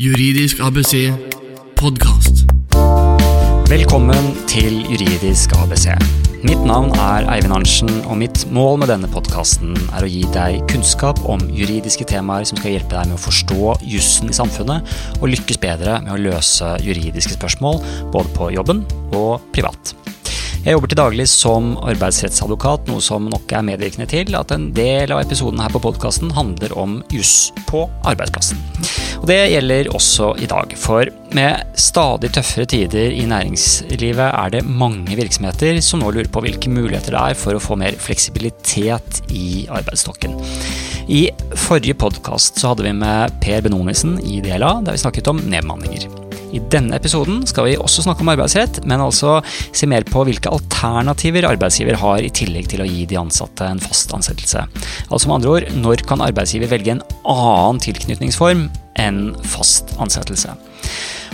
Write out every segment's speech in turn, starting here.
Juridisk ABC podkast. Velkommen til Juridisk ABC. Mitt navn er Eivind Arntzen, og mitt mål med denne podkasten er å gi deg kunnskap om juridiske temaer som skal hjelpe deg med å forstå jussen i samfunnet, og lykkes bedre med å løse juridiske spørsmål både på jobben og privat. Jeg jobber til daglig som arbeidsrettsadvokat, noe som nok er medvirkende til at en del av episodene her på podkasten handler om juss på arbeidsplassen. Og det gjelder også i dag, for med stadig tøffere tider i næringslivet er det mange virksomheter som nå lurer på hvilke muligheter det er for å få mer fleksibilitet i arbeidsstokken. I forrige podkast hadde vi med Per Benonisen i DLA, der vi snakket om nedbemanninger. I denne episoden skal vi også snakke om arbeidsrett, men altså se mer på hvilke alternativer arbeidsgiver har i tillegg til å gi de ansatte en fast ansettelse. Altså med andre ord, når kan arbeidsgiver velge en annen tilknytningsform enn fast ansettelse?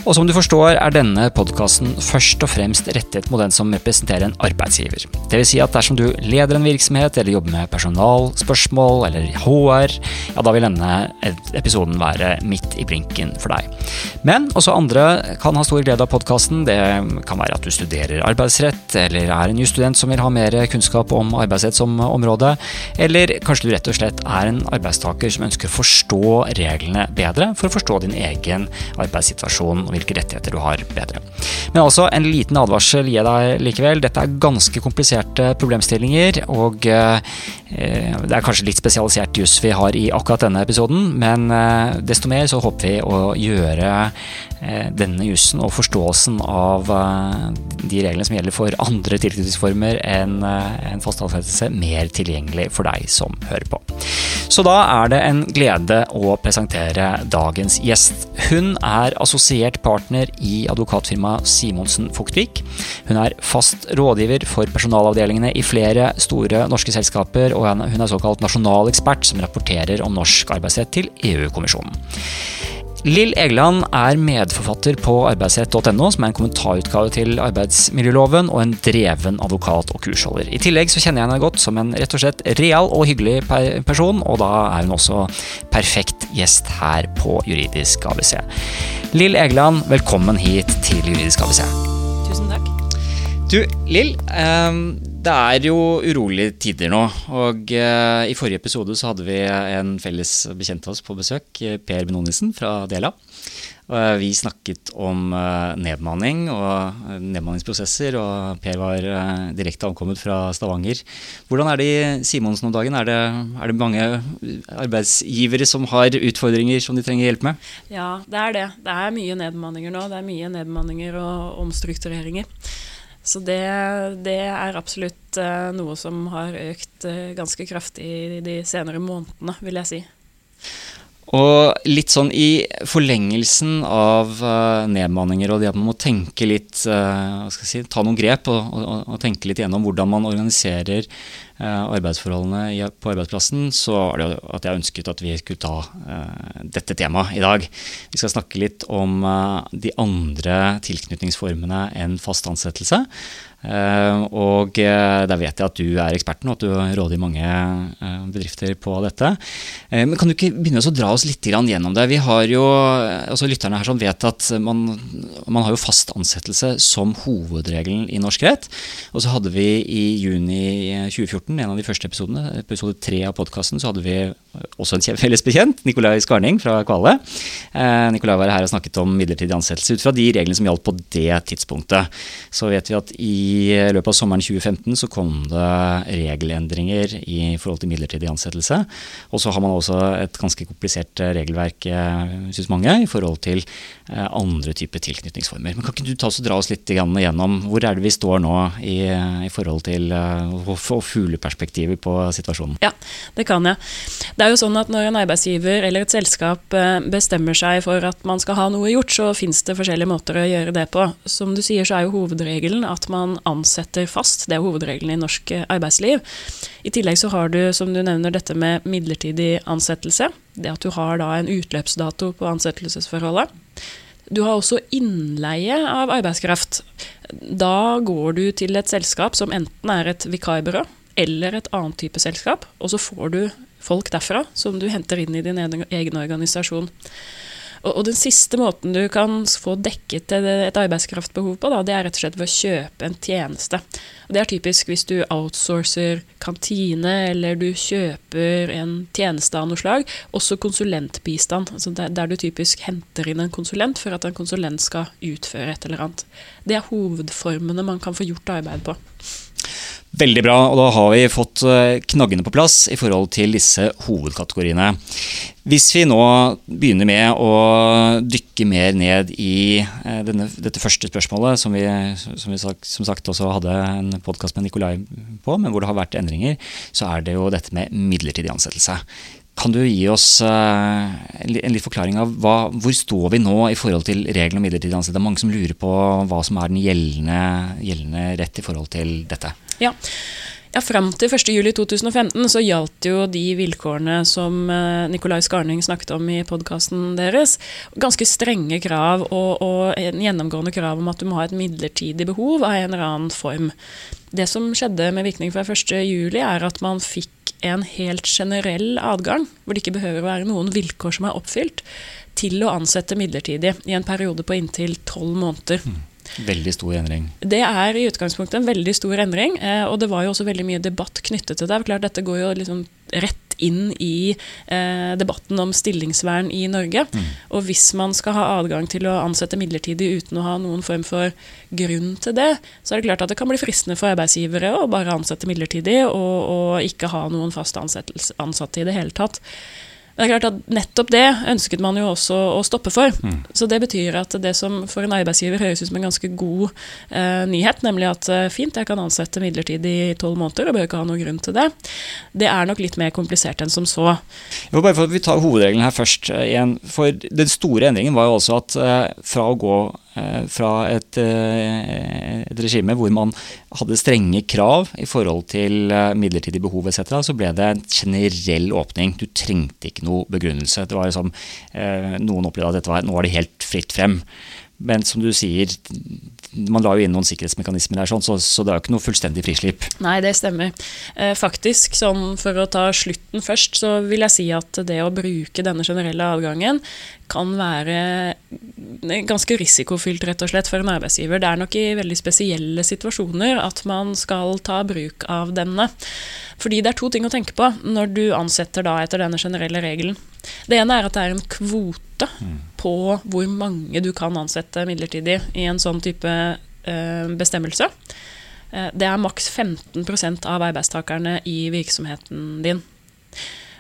Og som du forstår er denne podkasten først og fremst rettet mot den som representerer en arbeidsgiver. Dvs. Si at dersom du leder en virksomhet eller jobber med personalspørsmål eller HR, ja da vil denne episoden være midt i blinken for deg. Men også andre kan ha stor glede av podkasten. Det kan være at du studerer arbeidsrett, eller er en jusstudent som vil ha mer kunnskap om arbeidsrett som område, eller kanskje du rett og slett er en arbeidstaker som ønsker å forstå reglene bedre for å forstå din egen arbeidssituasjon og hvilke rettigheter du har bedre. Men altså, en liten advarsel gir deg likevel. Dette er ganske kompliserte problemstillinger, og eh, det er kanskje litt spesialisert juss vi har i akkurat denne episoden, men eh, desto mer så håper vi å gjøre eh, denne jussen og forståelsen av eh, de reglene som gjelder for andre tilknytningsformer enn eh, en fast ansettelse, mer tilgjengelig for deg som hører på. Så da er det en glede å presentere dagens gjest. Hun er assosiert partner i advokatfirmaet Simonsen Fuktvik. Hun er fast rådgiver for personalavdelingene i flere store norske selskaper, og hun er såkalt nasjonal ekspert som rapporterer om norsk arbeidsrett til EU-kommisjonen. Lill Egeland er medforfatter på arbeidsrett.no, som er en kommentarutgave til arbeidsmiljøloven, og en dreven advokat og kursholder. I tillegg så kjenner jeg henne godt som en rett og slett real og hyggelig person, og da er hun også perfekt gjest her på Juridisk ABC. Lill Egeland, velkommen hit til Juridisk ABC. Tusen takk. Du, Lill. Um det er jo urolige tider nå, og uh, i forrige episode så hadde vi en felles bekjent av oss på besøk, Per Benonisen fra Dela. Uh, vi snakket om uh, nedmanning og nedmanningsprosesser, og Per var direkte ankommet fra Stavanger. Hvordan er det i Simonsen om dagen? Er det, er det mange arbeidsgivere som har utfordringer som de trenger hjelp med? Ja, det er det. Det er mye nedmanninger nå. Det er mye nedmanninger og omstruktureringer. Så det, det, er absolutt uh, noe som har økt uh, ganske kraftig de senere månedene, vil jeg si. Og litt sånn i forlengelsen av uh, nedmanninger og det at man må tenke litt jeg si, Ta noen grep og, og, og tenke litt gjennom hvordan man organiserer arbeidsforholdene på arbeidsplassen, så er det at jeg ønsket at vi skulle ta dette temaet i dag. Vi skal snakke litt om de andre tilknytningsformene enn fast ansettelse. Eh, og eh, der vet jeg at du er eksperten, og at du råder mange eh, bedrifter på dette. Men kan du ikke begynne å dra oss litt gjennom det? Vi har jo, altså Lytterne her som vet at man, man har jo fast ansettelse som hovedregelen i norsk rett. Og så hadde vi i juni 2014, en av de første episodene, episode tre av podkasten, så hadde vi også en felles bekjent, Nikolai Skarning fra Kvale. Nikolai var her og snakket om midlertidig ansettelse ut fra de reglene som gjaldt på det tidspunktet. Så vet vi at i i løpet av sommeren 2015 så kom det regelendringer i forhold til midlertidig ansettelse. Og så har man også et ganske komplisert regelverk, synes mange, i forhold til eh, andre typer tilknytningsformer. Men Kan ikke du ta oss og dra oss litt gjennom hvor er det vi står nå i, i forhold til eh, å få fugleperspektiver på situasjonen? Ja, det kan jeg. Det er jo sånn at Når en arbeidsgiver eller et selskap bestemmer seg for at man skal ha noe gjort, så finnes det forskjellige måter å gjøre det på. Som du sier, så er jo hovedregelen at man ansetter fast. Det er hovedregelen i norsk eh, arbeidsliv. I tillegg så har du, som du nevner, dette med midlertidig ansettelse. Det at du har da en utløpsdato på ansettelsesforholdet. Du har også innleie av arbeidskraft. Da går du til et selskap som enten er et vikarbyrå eller et annet type selskap, og så får du folk derfra som du henter inn i din egen organisasjon. Og, den siste måten du kan få dekket et, arbeidskraftbehov på, da, det er rett og slett ved å kjøpe en tjeneste. Og det er typisk hvis du outsourcer kantine, eller du kjøper en tjeneste av noe slag. Også konsulentbistand, altså der du typisk henter inn en konsulent for at en konsulent skal utføre et eller annet. Det er hovedformene man kan få gjort arbeid på. Veldig bra, og da har vi fått eh, knaggene på plass i forhold til disse hovedkategoriene. Hvis vi nå begynner med å dykke mer ned i eh, denne, dette første spørsmålet, som vi, som vi sagt, som sagt også hadde en podkast med Nikolai på, men hvor det har vært endringer, så er det jo dette med midlertidig ansettelse. Kan du gi oss uh, en litt forklaring av hva, hvor står vi nå i forhold til reglene om midlertidig ansettelse? Det er mange som lurer på hva som er den gjeldende, gjeldende rett i forhold til dette. Ja, ja Fram til 1.7.2015 så gjaldt jo de vilkårene som uh, Nicolai Skarning snakket om i podkasten deres. Ganske strenge krav og, og en gjennomgående krav om at du må ha et midlertidig behov av en eller annen form. Det som skjedde med virkning fra 1.7, er at man fikk en helt generell adgang, hvor det ikke behøver å være noen vilkår som er oppfylt, til å ansette midlertidig i en periode på inntil tolv måneder. Mm. Veldig stor endring. Det er i utgangspunktet en veldig stor endring. Eh, og det var jo også veldig mye debatt knyttet til det. Klart, dette går jo liksom rett inn i eh, debatten om stillingsvern i Norge. Mm. Og hvis man skal ha adgang til å ansette midlertidig uten å ha noen form for grunn til det, så er det klart at det kan bli fristende for arbeidsgivere å bare ansette midlertidig og, og ikke ha noen fast ansatte i det hele tatt. Det er klart at Nettopp det ønsket man jo også å stoppe for. Mm. Så Det betyr at det som for en arbeidsgiver høres ut som en ganske god eh, nyhet, nemlig at eh, fint, jeg kan ansette midlertidig i tolv måneder og bør ikke ha noen grunn til det, det er nok litt mer komplisert enn som så. Jo, bare for at Vi tar hovedregelen her først. Eh, igjen, for Den store endringen var jo også at eh, fra å gå fra et, eh, et, regime hvor man hadde strenge krav i forhold til eh, midlertidig behov etc., så ble det en generell åpning. Du trengte ikke noe begrunnelse. Det var liksom, Noen opplevde at dette var, nå var det helt fritt frem. Men som du sier, man la jo inn noen sikkerhetsmekanismer her, sånn, så, så, det er jo ikke noe fullstendig frislipp. Nei, det stemmer. Eh, faktisk, sånn for å ta slutten først, så vil jeg si at det å bruke denne generelle adgangen kan være ganske risikofylt, rett og slett, for en arbeidsgiver. Det er nok i veldig spesielle situasjoner at man skal ta bruk av denne. Fordi det er to ting å tenke på når du ansetter da etter denne generelle regelen. Det ene er at det er en kvote mm. på hvor mange du kan ansette midlertidig i en sånn type eh, bestemmelse. Eh, det er maks 15% av arbeidstakerne i virksomheten din.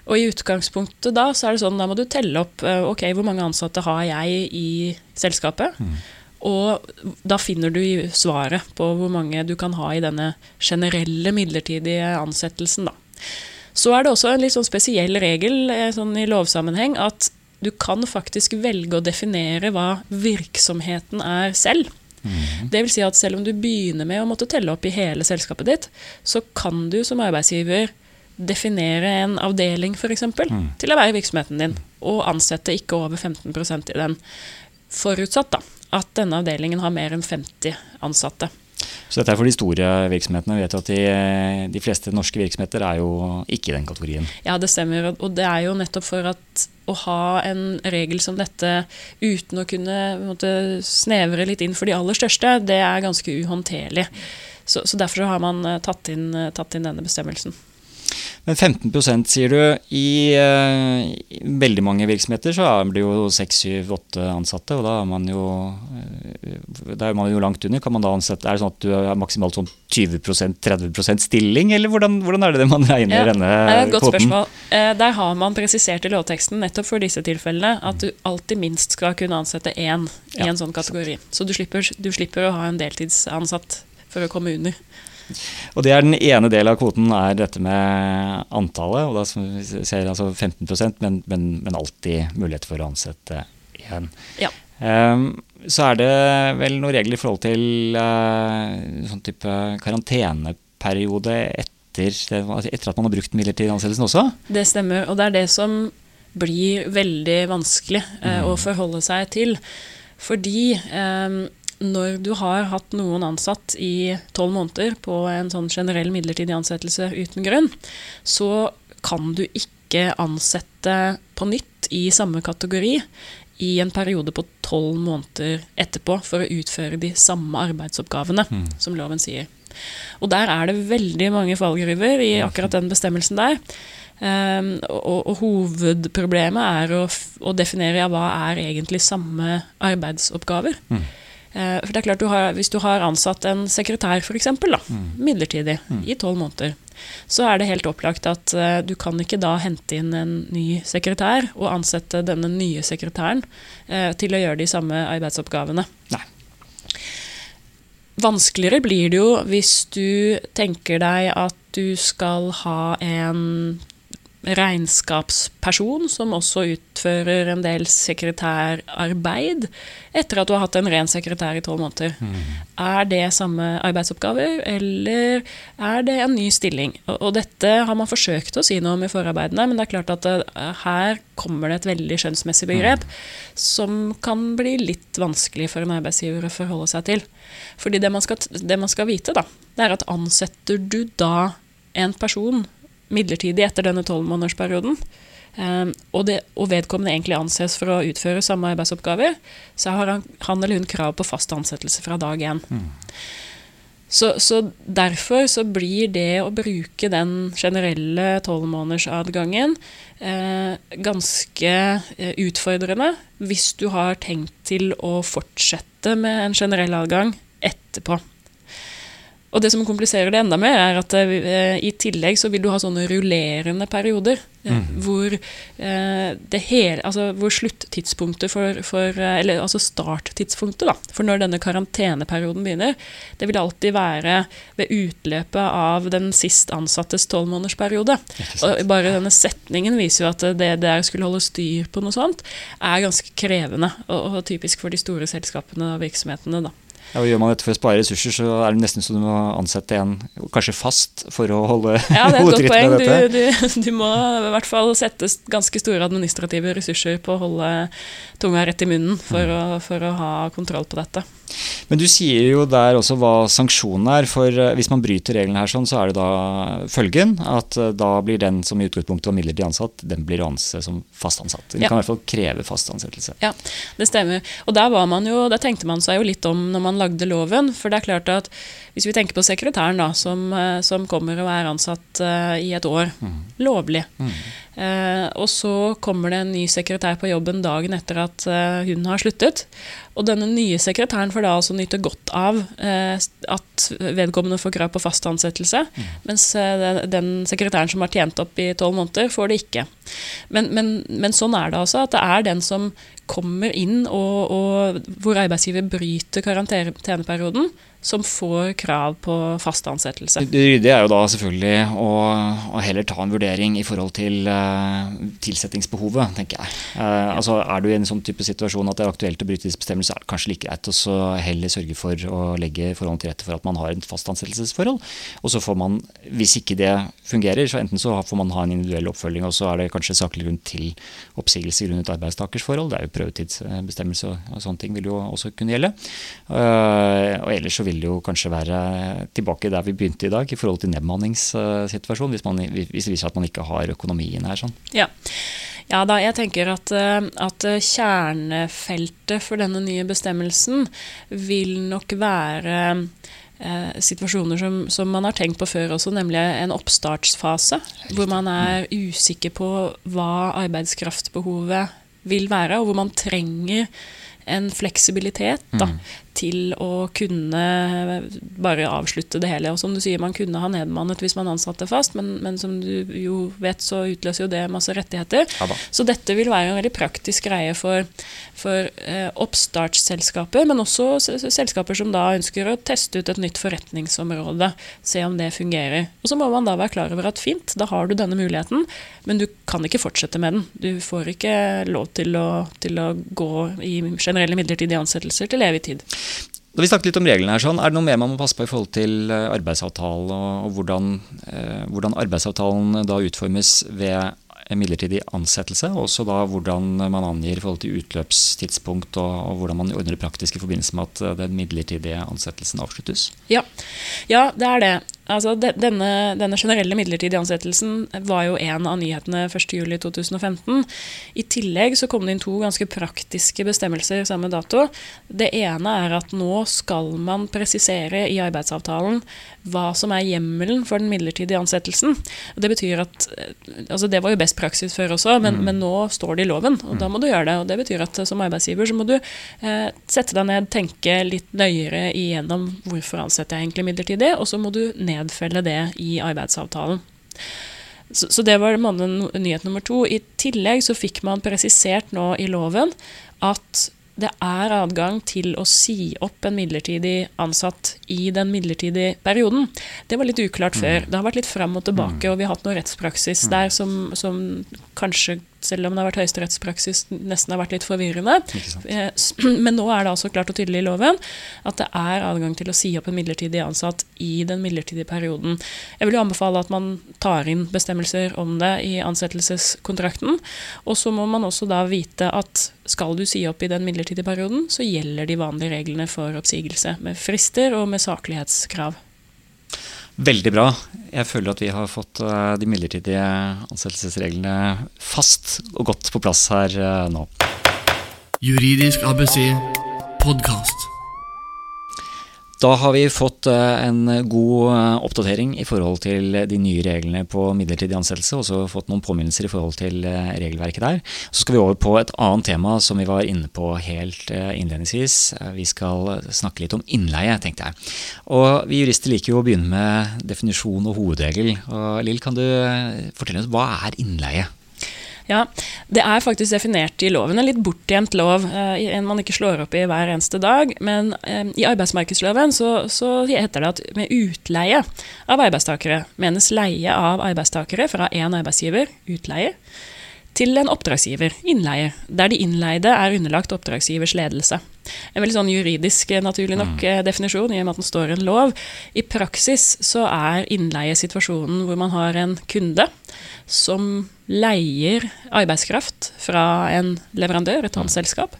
Og i utgangspunktet da, så er det sånn, da må du telle opp eh, ok, hvor mange ansatte har jeg i selskapet. Mm. Og da finner du svaret på hvor mange du kan ha i denne generelle midlertidige ansettelsen. da. Så er det også en litt sånn spesiell regel eh, sånn i lovsammenheng at du kan faktisk velge å definere hva virksomheten er selv. Mm. Det vil si at selv om du begynner med å måtte telle opp i hele selskapet ditt, så kan du som arbeidsgiver definere en avdeling f.eks. Mm. til å være virksomheten din, og ansette ikke over 15% i den. Forutsatt da, at denne avdelingen har mer enn 50 ansatte. Så dette er for de store virksomhetene. Vi vet at de, de, fleste norske virksomheter er jo ikke i den kategorien. Ja, det stemmer. Og det er jo nettopp for at å ha en regel som dette uten å kunne måtte, snevre litt inn for de aller største, det er ganske uhåndterlig. Så, så derfor har man tatt inn, tatt inn denne bestemmelsen. Men 15% sier du. I, uh, I, veldig mange virksomheter så er det jo 6-7-8 ansatte, og da er man jo, uh, da er man jo langt under. Kan man da ansette, Er det sånn at du er maksimalt sånn 20-30% stilling, eller hvordan, hvordan, er det det man regner ja, denne kvoten? Godt spørsmål. Uh, der har man presisert i lovteksten nettopp for disse tilfellene at du alltid minst skal kunne ansette én i ja, en sånn kategori. Så du slipper, du slipper å ha en deltidsansatt for å komme under. Og det er Den ene delen av kvoten er dette med antallet. og da ser altså 15 men, men, men alltid mulighet for å ansette igjen. Ja. Um, så er det vel noen regler i forhold til uh, sånn type karanteneperiode etter, etter at man har brukt midlertidig ansettelsen også? Det stemmer, og det er det som blir veldig vanskelig uh, mm. å forholde seg til. Fordi um, når du har hatt noen ansatt i tolv måneder på en sånn generell midlertidig ansettelse uten grunn, så kan du ikke ansette på nytt i samme kategori i en periode på tolv måneder etterpå for å utføre de samme arbeidsoppgavene, som loven sier. Og der er det veldig mange fallgruver i akkurat den bestemmelsen der. Um, og, og, hovedproblemet er å, å, definere ja, hva er egentlig samme arbeidsoppgaver. Mm. Uh, for det er klart du har, Hvis du har ansatt en sekretær, f.eks., mm. midlertidig, mm. i tolv måneder, så er det helt opplagt at uh, du kan ikke da hente inn en ny sekretær og ansette denne nye sekretæren uh, til å gjøre de samme arbeidsoppgavene. Nei. Vanskeligere blir det jo hvis du tenker deg at du skal ha en regnskapsperson som også utfører en del sekretærarbeid etter at du har hatt en ren sekretær i tolv måneder. Mm. Er det samme arbeidsoppgaver, eller er det en ny stilling? Og, dette har man forsøkt å si noe om i forarbeidene, men det er klart at det, eh, her kommer det et veldig skjønnsmessig begrep mm. som kan bli litt vanskelig for en arbeidsgiver å forholde seg til. Fordi det man skal, det man skal vite, da, det er at ansetter du da en person midlertidig etter denne tolvmånedersperioden, um, og, og vedkommende egentlig anses for å utføre samme arbeidsoppgaver, så har han, han eller hun krav på fast ansettelse fra dag én. Mm. Så, så, derfor så blir det å bruke den generelle tolvmånedersadgangen eh, ganske eh, utfordrende hvis du har tenkt til å fortsette med en generell adgang etterpå. Og det som kompliserer det enda mer, er at uh, i tillegg så vil du ha sånne rullerende perioder. Mm. hvor, det hele, altså, hvor sluttidspunktet for, for Eller altså starttidspunktet da, for når denne karanteneperioden begynner, det vil alltid være ved utløpet av den sist ansattes tolvmånedersperiode. Og bare denne setningen viser jo at det der skulle holde styr på noe sånt, er ganske krevende. Og, og typisk for de store selskapene og virksomhetene. da. Ja, og Gjør man dette for å spare ressurser, så er det nesten så du må ansette en kanskje fast for å holde Ja, det er et godt poeng. Du, du, du, må i hvert fall sette ganske store administrative ressurser på å holde tunga rett i munnen for, mm. å, for å ha kontroll på dette. Men du sier jo der også hva sanksjonen er. For eh, hvis man bryter reglene her, sånn, så er det da følgen at eh, da blir den som i utgangspunktet var midlertidig ansatt, den blir ansett som fast ansatt. Den ja. kan i hvert fall kreve fast ansettelse. Ja, det stemmer. Og der, var man jo, der tenkte man seg jo litt om når man lagde loven. For det er klart at hvis vi tenker på sekretæren da, som, eh, som kommer og er ansatt uh, i et år, mm. lovlig. Mm. Uh, og så kommer det en ny sekretær på jobben dagen etter at uh, hun har sluttet. Og denne nye sekretæren får da altså nyte godt av at vedkommende får krav på fast ansettelse, mm. mens den sekretæren som har tjent opp i tolv måneder, får det ikke. Men, men, men, sånn er det altså. At det er den som kommer inn og, og hvor arbeidsgiver bryter karanteneperioden, som får krav på fast ansettelse. Det ryddige er jo da selvfølgelig å, å, heller ta en vurdering i forhold til uh, tilsettingsbehovet, tenker jeg. Uh, altså Er du i en sånn type situasjon at det er aktuelt å bryte disse bestemmelsene, så er det kanskje like greit å heller sørge for å legge forholdene til rette for at man har et fast ansettelsesforhold. Og så får man, hvis ikke det fungerer, så enten så får man ha en individuell oppfølging, og så er det kanskje saklig grunn til oppsigelse grunnet arbeidstakers forhold. Det er jo prøvetidsbestemmelse og sånne ting vil jo også kunne gjelde. Uh, og ellers så vil vil jo kanskje være tilbake der vi begynte i dag, i forhold til nedmanningssituasjonen, hvis, man, hvis det viser at man ikke har økonomien her. sånn. Ja. Ja da, jeg tenker at, eh, at, kjernefeltet for denne nye bestemmelsen vil nok være eh, situasjoner som, som, man har tenkt på før også, nemlig en oppstartsfase. Hvor man er usikker på hva arbeidskraftbehovet vil være, og hvor man trenger en fleksibilitet da, mm til å kunne bare avslutte det hele. Og som du sier, man kunne ha nedmannet hvis man ansatte fast, men, men som du jo vet, så utløser jo det masse rettigheter. Ja, så dette vil være en veldig praktisk greie for, for eh, oppstartsselskaper, men også selskaper som da ønsker å teste ut et nytt forretningsområde, se om det fungerer. Og så må man da være klar over at fint, da har du denne muligheten, men du kan ikke fortsette med den. Du får ikke lov til å, til å gå i generelle midlertidige ansettelser til evig tid. Da vi snakket litt om reglene her, sånn, Er det noe mer man må passe på i forhold til eh, arbeidsavtalen, og, hvordan, eh, hvordan, arbeidsavtalen da utformes ved midlertidig ansettelse? Og også da hvordan man angir i forhold til utløpstidspunkt, og, og, hvordan man ordner det praktisk i forbindelse med at eh, den midlertidige ansettelsen avsluttes? Ja, ja det er det. Altså, de, denne, denne, generelle midlertidige ansettelsen var jo en av nyhetene 1.7.2015. I tillegg så kom det inn to ganske praktiske bestemmelser samme dato. Det ene er at nå skal man presisere i arbeidsavtalen hva som er hjemmelen for den midlertidige ansettelsen. Det betyr at altså Det var jo best praksis før også, men, mm. men nå står det i loven, og da må du gjøre det. og Det betyr at som arbeidsgiver så må du eh, sette deg ned, tenke litt nøyere igjennom hvorfor ansetter jeg egentlig midlertidig, og så må du nedfelle det i arbeidsavtalen. Så, så det var nyhet nummer to. I tillegg så fikk man presisert nå i loven at det er adgang til å si opp en midlertidig ansatt i den midlertidige perioden. Det var litt uklart før. Mm. Det har vært litt fram og tilbake, mm. og vi har hatt noe rettspraksis mm. der som, som kanskje selv om det har vært høyesterettspraksis, nesten har vært litt forvirrende. Eh, men nå er det altså klart og tydelig i loven at det er adgang til å si opp en midlertidig ansatt i den midlertidige perioden. Jeg vil jo anbefale at man tar inn bestemmelser om det i ansettelseskontrakten. Og så må man også da vite at skal du si opp i den midlertidige perioden, så gjelder de vanlige reglene for oppsigelse, med frister og med saklighetskrav. Veldig bra. Jeg føler at vi har fått eh, de midlertidige ansettelsesreglene fast og godt på plass her eh, nå. Juridisk ABC podkast. Da har vi fått eh, en god eh, oppdatering i forhold til de nye reglene på midlertidig ansettelse, og så fått noen påminnelser i forhold til eh, regelverket der. Så skal vi over på et annet tema som vi var inne på helt innledningsvis. Vi skal snakke litt om innleie, tenkte jeg. Og vi jurister liker jo å begynne med definisjon og hovedregel. Og Lill, kan du fortelle oss hva er innleie? Ja, Det er faktisk definert i loven. En litt bortgjemt lov. Eh, en man ikke slår opp i hver eneste dag. Men eh, i arbeidsmarkedsloven så, så, heter det at med utleie av arbeidstakere menes leie av arbeidstakere fra én arbeidsgiver, utleie, til en oppdragsgiver, innleie, der de innleide er underlagt oppdragsgivers ledelse. En veldig sånn juridisk, eh, naturlig nok, mm. definisjon, i og med at den står en lov. I praksis så er innleie situasjonen hvor man har en kunde som leier arbeidskraft fra en leverandør, et annet selskap.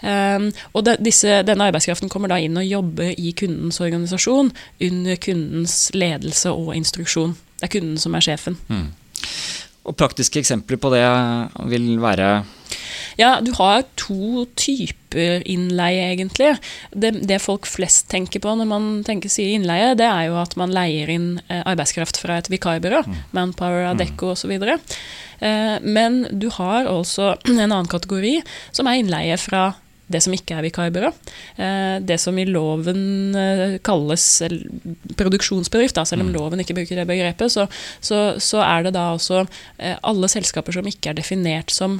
Um, og de, disse, denne arbeidskraften kommer da inn og jobber i kundens organisasjon under kundens ledelse og instruksjon. Det er kunden som er sjefen. Mm. Og praktiske eksempler på det vil være ja, du har to typer innleie, egentlig. Det, det, folk flest tenker på når man tenker sier innleie, det er jo at man leier inn eh, arbeidskraft fra et vikarbyrå. Mm. Manpower, Adecco osv. Eh, men du har også en annen kategori, som er innleie fra det som ikke er vikarbyrå. Eh, det som i loven eh, kalles produksjonsbedrift, da, selv om mm. loven ikke bruker det begrepet, så, så, så, er det da også eh, alle selskaper som ikke er definert som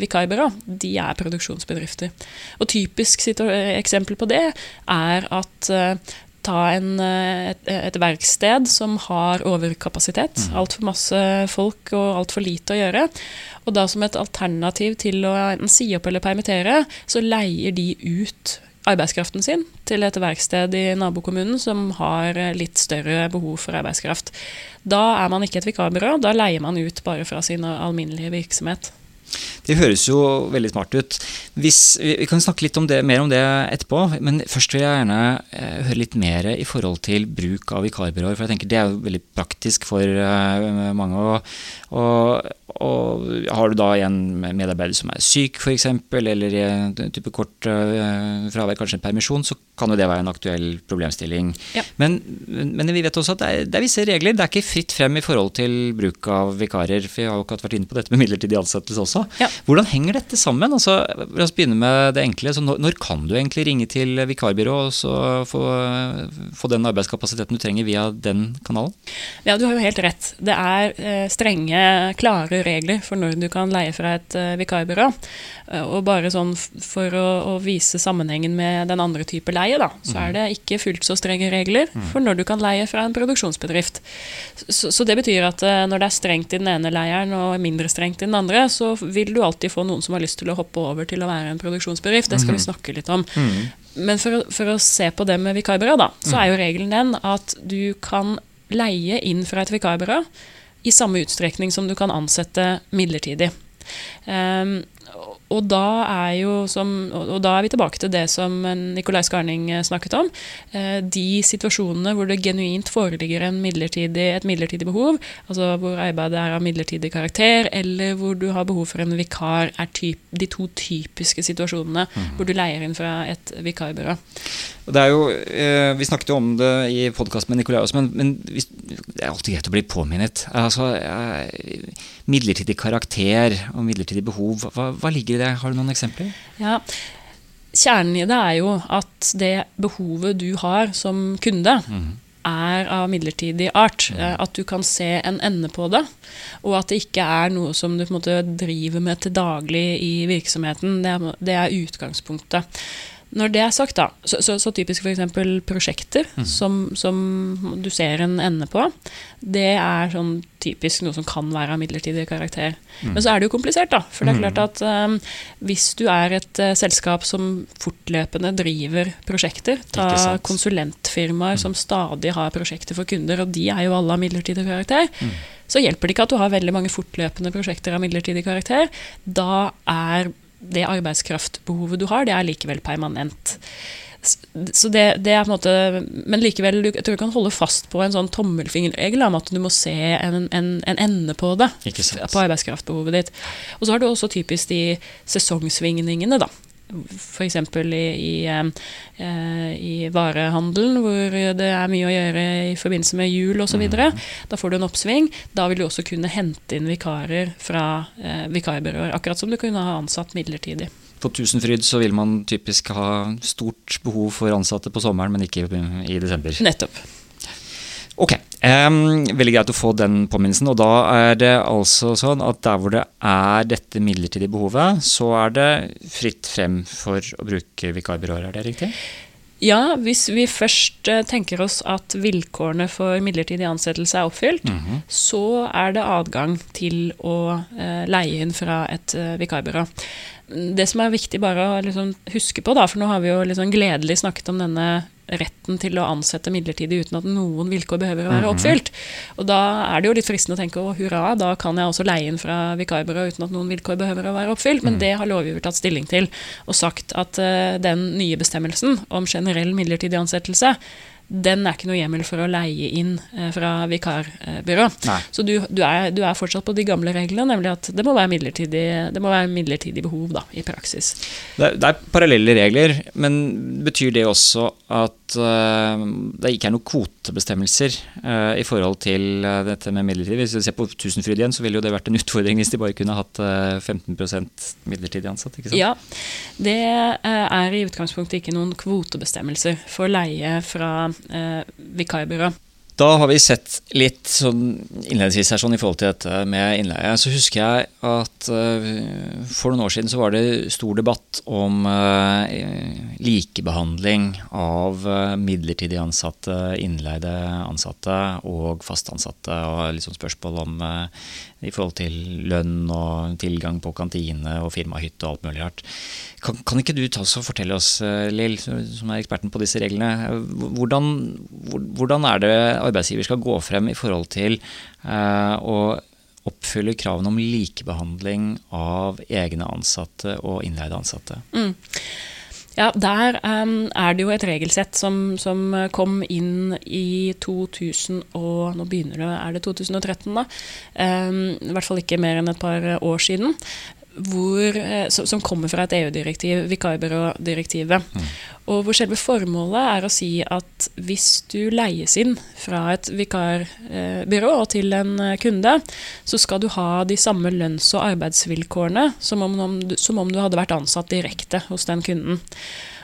vikarbyrå, de er produksjonsbedrifter. Og Typisk eksempel på det er at ta en, et, et, verksted som har overkapasitet, mm. altfor masse folk og altfor lite å gjøre. Og da som et alternativ til å enten si opp eller permittere, så leier de ut arbeidskraften sin til et verksted i nabokommunen som har litt større behov for arbeidskraft. Da er man ikke et vikarbyrå, da leier man ut bare fra sin alminnelige virksomhet. Det høres jo veldig smart ut. Hvis, vi kan snakke litt om det, mer om det etterpå, men først vil jeg gjerne eh, høre litt mer i forhold til bruk av vikarbyråer. For jeg tenker det er jo veldig praktisk for eh, mange. Og, og, og, har du da en medarbeider som er syk f.eks., eller i en type kort uh, fravær, kanskje en permisjon, så kan jo det være en aktuell problemstilling. Ja. Men, men, vi vet også at det er, det er, visse regler. Det er ikke fritt frem i forhold til bruk av vikarer. For jeg har jo ikke vært inne på dette med midlertidig ansettelse også. Ja. Hvordan henger dette sammen? Altså, la oss begynne med det enkle. Når, når, kan du egentlig ringe til vikarbyrå og så få, få, den arbeidskapasiteten du trenger via den kanalen? Ja, du har jo helt rett. Det er eh, strenge, klare regler for når du kan leie fra et eh, vikarbyrå. Eh, og bare sånn for å, å, vise sammenhengen med den andre type leie, da, så er mm. det ikke fullt så strenge regler mm. for når du kan leie fra en produksjonsbedrift. Så, så det betyr at når det er strengt i den ene leieren og mindre strengt i den andre, så vil du alltid få noen som har lyst til å hoppe over til å være en produksjonsbedrift. Det skal vi mhm. snakke litt om. Men for, for, å se på det med vikarbyrå, da, så er jo mhm. regelen den at du kan leie inn fra et vikarbyrå i samme utstrekning som du kan ansette midlertidig. Um, og da som, og da er vi tilbake til det som Nicolai Skarning eh, snakket om. Eh, de situasjonene hvor det genuint foreligger midlertidig, et midlertidig behov, altså hvor arbeidet er av midlertidig karakter, eller hvor du har behov for en vikar, er typ, de to typiske situasjonene mm. hvor du leier inn fra et vikarbyrå. Det jo, eh, Vi snakket jo om det i podkasten med Nicolai også, men, men, det er alltid greit å bli påminnet. Altså, midlertidig karakter og midlertidig behov, hva, hva ligger i det? Har du noen eksempler? Ja, Kjernen i det er jo at det behovet du har som kunde, mm. er av midlertidig art. Mm. At du kan se en ende på det, og at det ikke er noe som du på en måte driver med til daglig i virksomheten. Det er, det er utgangspunktet. Når det er sagt, da, så, så, så typisk f.eks. prosjekter mm. som, som, du ser en ende på, det er sånn typisk noe som kan være av midlertidig karakter. Mm. Men så er det jo komplisert, da. For det er klart mm. at um, hvis du er et uh, selskap som fortløpende driver prosjekter, ta konsulentfirmaer mm. som stadig har prosjekter for kunder, og de er jo alle av midlertidig karakter, mm. så hjelper det ikke at du har veldig mange fortløpende prosjekter av midlertidig karakter. Da er det arbeidskraftbehovet du har, det er likevel permanent. Så det, det, er måte Men likevel, jeg tror du kan holde fast på en sånn tommelfingerregel om at du må se en, en, en ende på det. På arbeidskraftbehovet ditt. Og så har du også typisk de sesongsvingningene, da. F.eks. I, i, eh, i varehandelen, hvor det er mye å gjøre i forbindelse med jul osv. Mm. Da får du en oppsving. Da vil du også kunne hente inn vikarer fra eh, vikarbyråer. Akkurat som du kunne ha ansatt midlertidig. På Tusenfryd så vil man typisk ha stort behov for ansatte på sommeren, men ikke i desember. Nettopp. Ok, um, Veldig greit å få den påminnelsen. Og da er det altså sånn at der hvor det er dette midlertidige behovet, så er det fritt frem for å bruke vikarbyråer, er det riktig? Ja, hvis vi først eh, tenker oss at vilkårene for midlertidig ansettelse er oppfylt, mm -hmm. så er det adgang til å uh, leie inn fra et uh, vikarbyrå. Det som er viktig bare å liksom huske på, da, for nå har vi jo liksom gledelig snakket om denne retten til å ansette midlertidig uten at noen vilkår behøver å være mhm. oppfylt. Og da er det jo litt fristende å tenke å hurra, da kan jeg også leie inn fra vikarbyrå uten at noen vilkår behøver å være oppfylt. Men mhm. det har lovgiver tatt stilling til og sagt at uh, den nye bestemmelsen om generell midlertidig ansettelse den er ikke noe hjemmel for å leie inn eh, fra vikarbyrå. Nei. Så du, du, er, du, er, fortsatt på de gamle reglene, nemlig at det må være midlertidig, må være midlertidig behov da, i praksis. Det, det, er parallelle regler, men betyr det også at uh, det ikke er noen kvotebestemmelser uh, i forhold til uh, dette med midlertidig? Hvis du ser på Tusenfryd igjen, så ville jo det vært en utfordring hvis de bare kunne hatt 15 midlertidig ansatt? ikke sant? Ja, det er i utgangspunktet ikke noen kvotebestemmelser for leie fra eh, vikarbyrå. Da har vi sett litt sånn innledningsvis her sånn i forhold til dette med innleie. Så husker jeg at uh, for noen år siden så var det stor debatt om uh, likebehandling av uh, midlertidig ansatte, innleide ansatte og fastansatte. Og liksom spørsmål om i forhold til lønn og tilgang på kantine og firmahytte og alt mulig rart. Kan, kan, ikke du ta oss og fortelle oss, eh, Lill, som er eksperten på disse reglene, hvordan, hvordan, er det arbeidsgiver skal gå frem i forhold til eh, å oppfylle kravene om likebehandling av egne ansatte og innleide ansatte? Mm. Ja, Der um, er det jo et regelsett som, som, kom inn i 2000 og Nå begynner det, er det 2013, da? Um, I hvert fall ikke mer enn et par år siden hvor, eh, som kommer fra et EU-direktiv, vikarbyrådirektivet. Mm. Og hvor selve formålet er å si at hvis du leies inn fra et vikarbyrå til en eh, kunde, så skal du ha de samme lønns- og arbeidsvilkårene som om, som om du hadde vært ansatt direkte hos den kunden.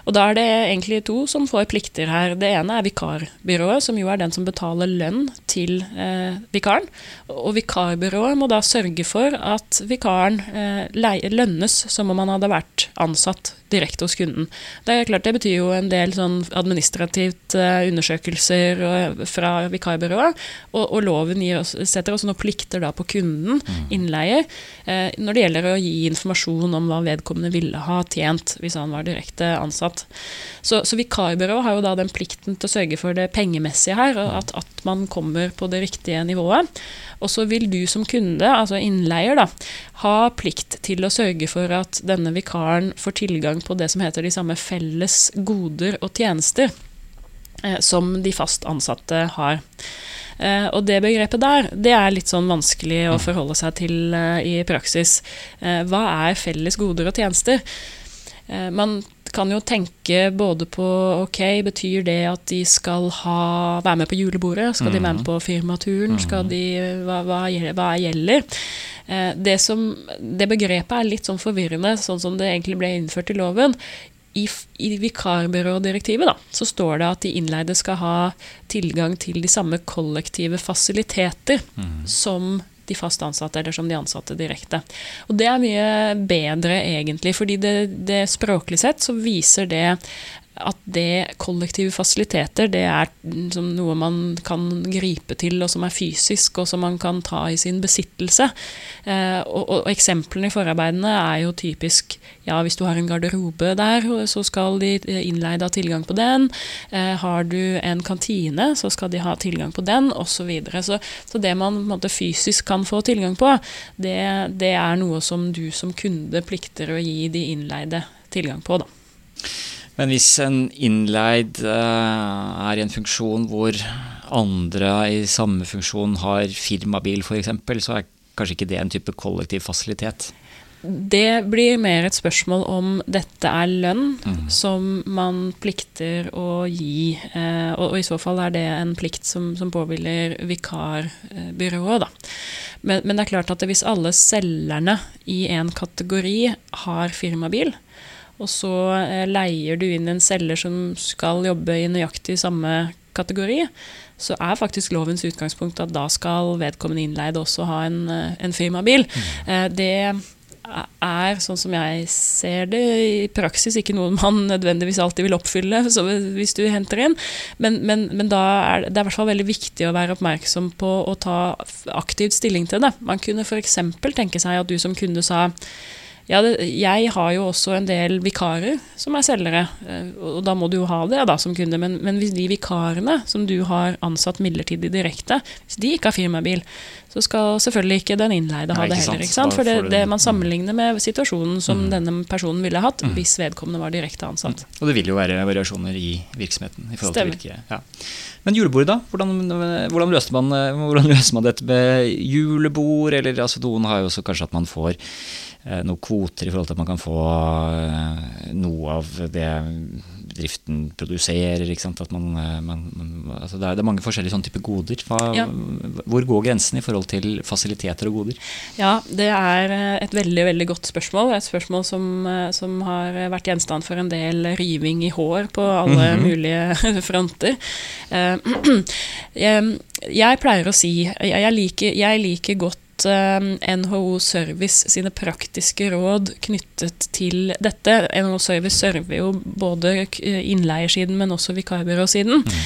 Og da er det egentlig to som får plikter her. Det ene er vikarbyrået, som jo er den som betaler lønn til eh, vikaren. Og vikarbyrået må da sørge for at vikaren eh, lønnes som om han hadde vært ansatt direkte hos kunden. Det er klart det betyr jo en del sånn administrativt eh, undersøkelser uh, fra vikarbyrået. Og, og loven oss, setter også noen plikter da på kunden, mm. innleier, uh, når det gjelder å gi informasjon om hva vedkommende ville ha tjent hvis han var direkte ansatt. Ansatt. Så, så vikarbyrå har jo da den plikten til å sørge for det pengemessige her, at, at man kommer på det riktige nivået. Og så vil du som kunde, altså innleier, da, ha plikt til å sørge for at denne vikaren får tilgang på det som heter de samme felles goder og tjenester eh, som de fast ansatte har. Eh, og det begrepet der, det er litt sånn vanskelig å forholde seg til eh, i praksis. Eh, hva er felles goder og tjenester? Eh, man kan jo tenke både på ok, betyr det at de skal ha, være med på julebordet? Skal de være med på firmaturen? Skal de, hva, hva, hva gjelder? Eh, det, som, det begrepet er litt sånn forvirrende, sånn som det egentlig ble innført i loven. I, i vikarbyrådirektivet da, så står det at de innleide skal ha tilgang til de samme kollektive fasiliteter som de fast ansatte, eller som de ansatte direkte. Og det er mye bedre, egentlig, fordi det, det språklig sett så viser det at det kollektive fasiliteter, det er liksom noe man kan gripe til, og som er fysisk, og som man kan ta i sin besittelse. Eh, og, og, eksemplene i forarbeidene er jo typisk ja, hvis du har en garderobe der, så skal de innleide ha tilgang på den. Eh, har du en kantine, så skal de ha tilgang på den, osv. Så, videre. så Så det man måte, fysisk kan få tilgang på, det, det er noe som du som kunde plikter å gi de innleide tilgang på. da. Men hvis en innleid uh, er i en funksjon hvor andre i samme funksjon har firmabil f.eks., så er kanskje ikke det en type kollektiv fasilitet? Det blir mer et spørsmål om dette er lønn mm. som man plikter å gi. Eh, og, og, i så fall er det en plikt som, som påhviler vikarbyrået. Da. Men, men, det er klart at hvis alle selgerne i en kategori har firmabil, og så eh, leier du inn en selger som skal jobbe i nøyaktig samme kategori, så er faktisk lovens utgangspunkt at da skal vedkommende innleide også ha en, eh, en firmabil. Mm. Det er, sånn som jeg ser det, i praksis ikke noe man nødvendigvis alltid vil oppfylle hvis du henter inn. Men, men, men da er det, det er i hvert fall veldig viktig å være oppmerksom på å ta aktivt stilling til det. Man kunne f.eks. tenke seg at du som kunde sa ja, det, jeg har jo også en del vikarer som er selgere, eh, og da må du jo ha det da som kunde. Men, men hvis de vikarene som du har ansatt midlertidig direkte, hvis de ikke har firmabil, så skal selvfølgelig ikke den innleide ha Nei, det heller. ikke sant? For det, det, man sammenligner med situasjonen som mm. denne personen ville hatt mm. hvis vedkommende var direkte ansatt. Mm. Og det vil jo være variasjoner i virksomheten. i forhold Stemmer. til hvilke, ja. Men julebordet, da? Hvordan, hvordan, løser man, hvordan løser man dette med julebord? Eller altså, noen har jo også kanskje at man får Eh, noen kvoter i forhold til at man kan få eh, noe av det driften produserer. Man, eh, man, man, altså det, er, det, er, mange forskjellige sånne typer goder. Hva, ja. Hvor går grensen i forhold til fasiliteter og goder? Ja, Det er et veldig veldig godt spørsmål. Et spørsmål som, som har vært gjenstand for en del riving i hår på alle mm -hmm. mulige fronter. Jeg, jeg, pleier å si jeg liker, jeg liker godt Eh, NHO Service sine praktiske råd knyttet til dette. NHO Service server jo både innleiersiden, men også vikarbyråsiden. Mm.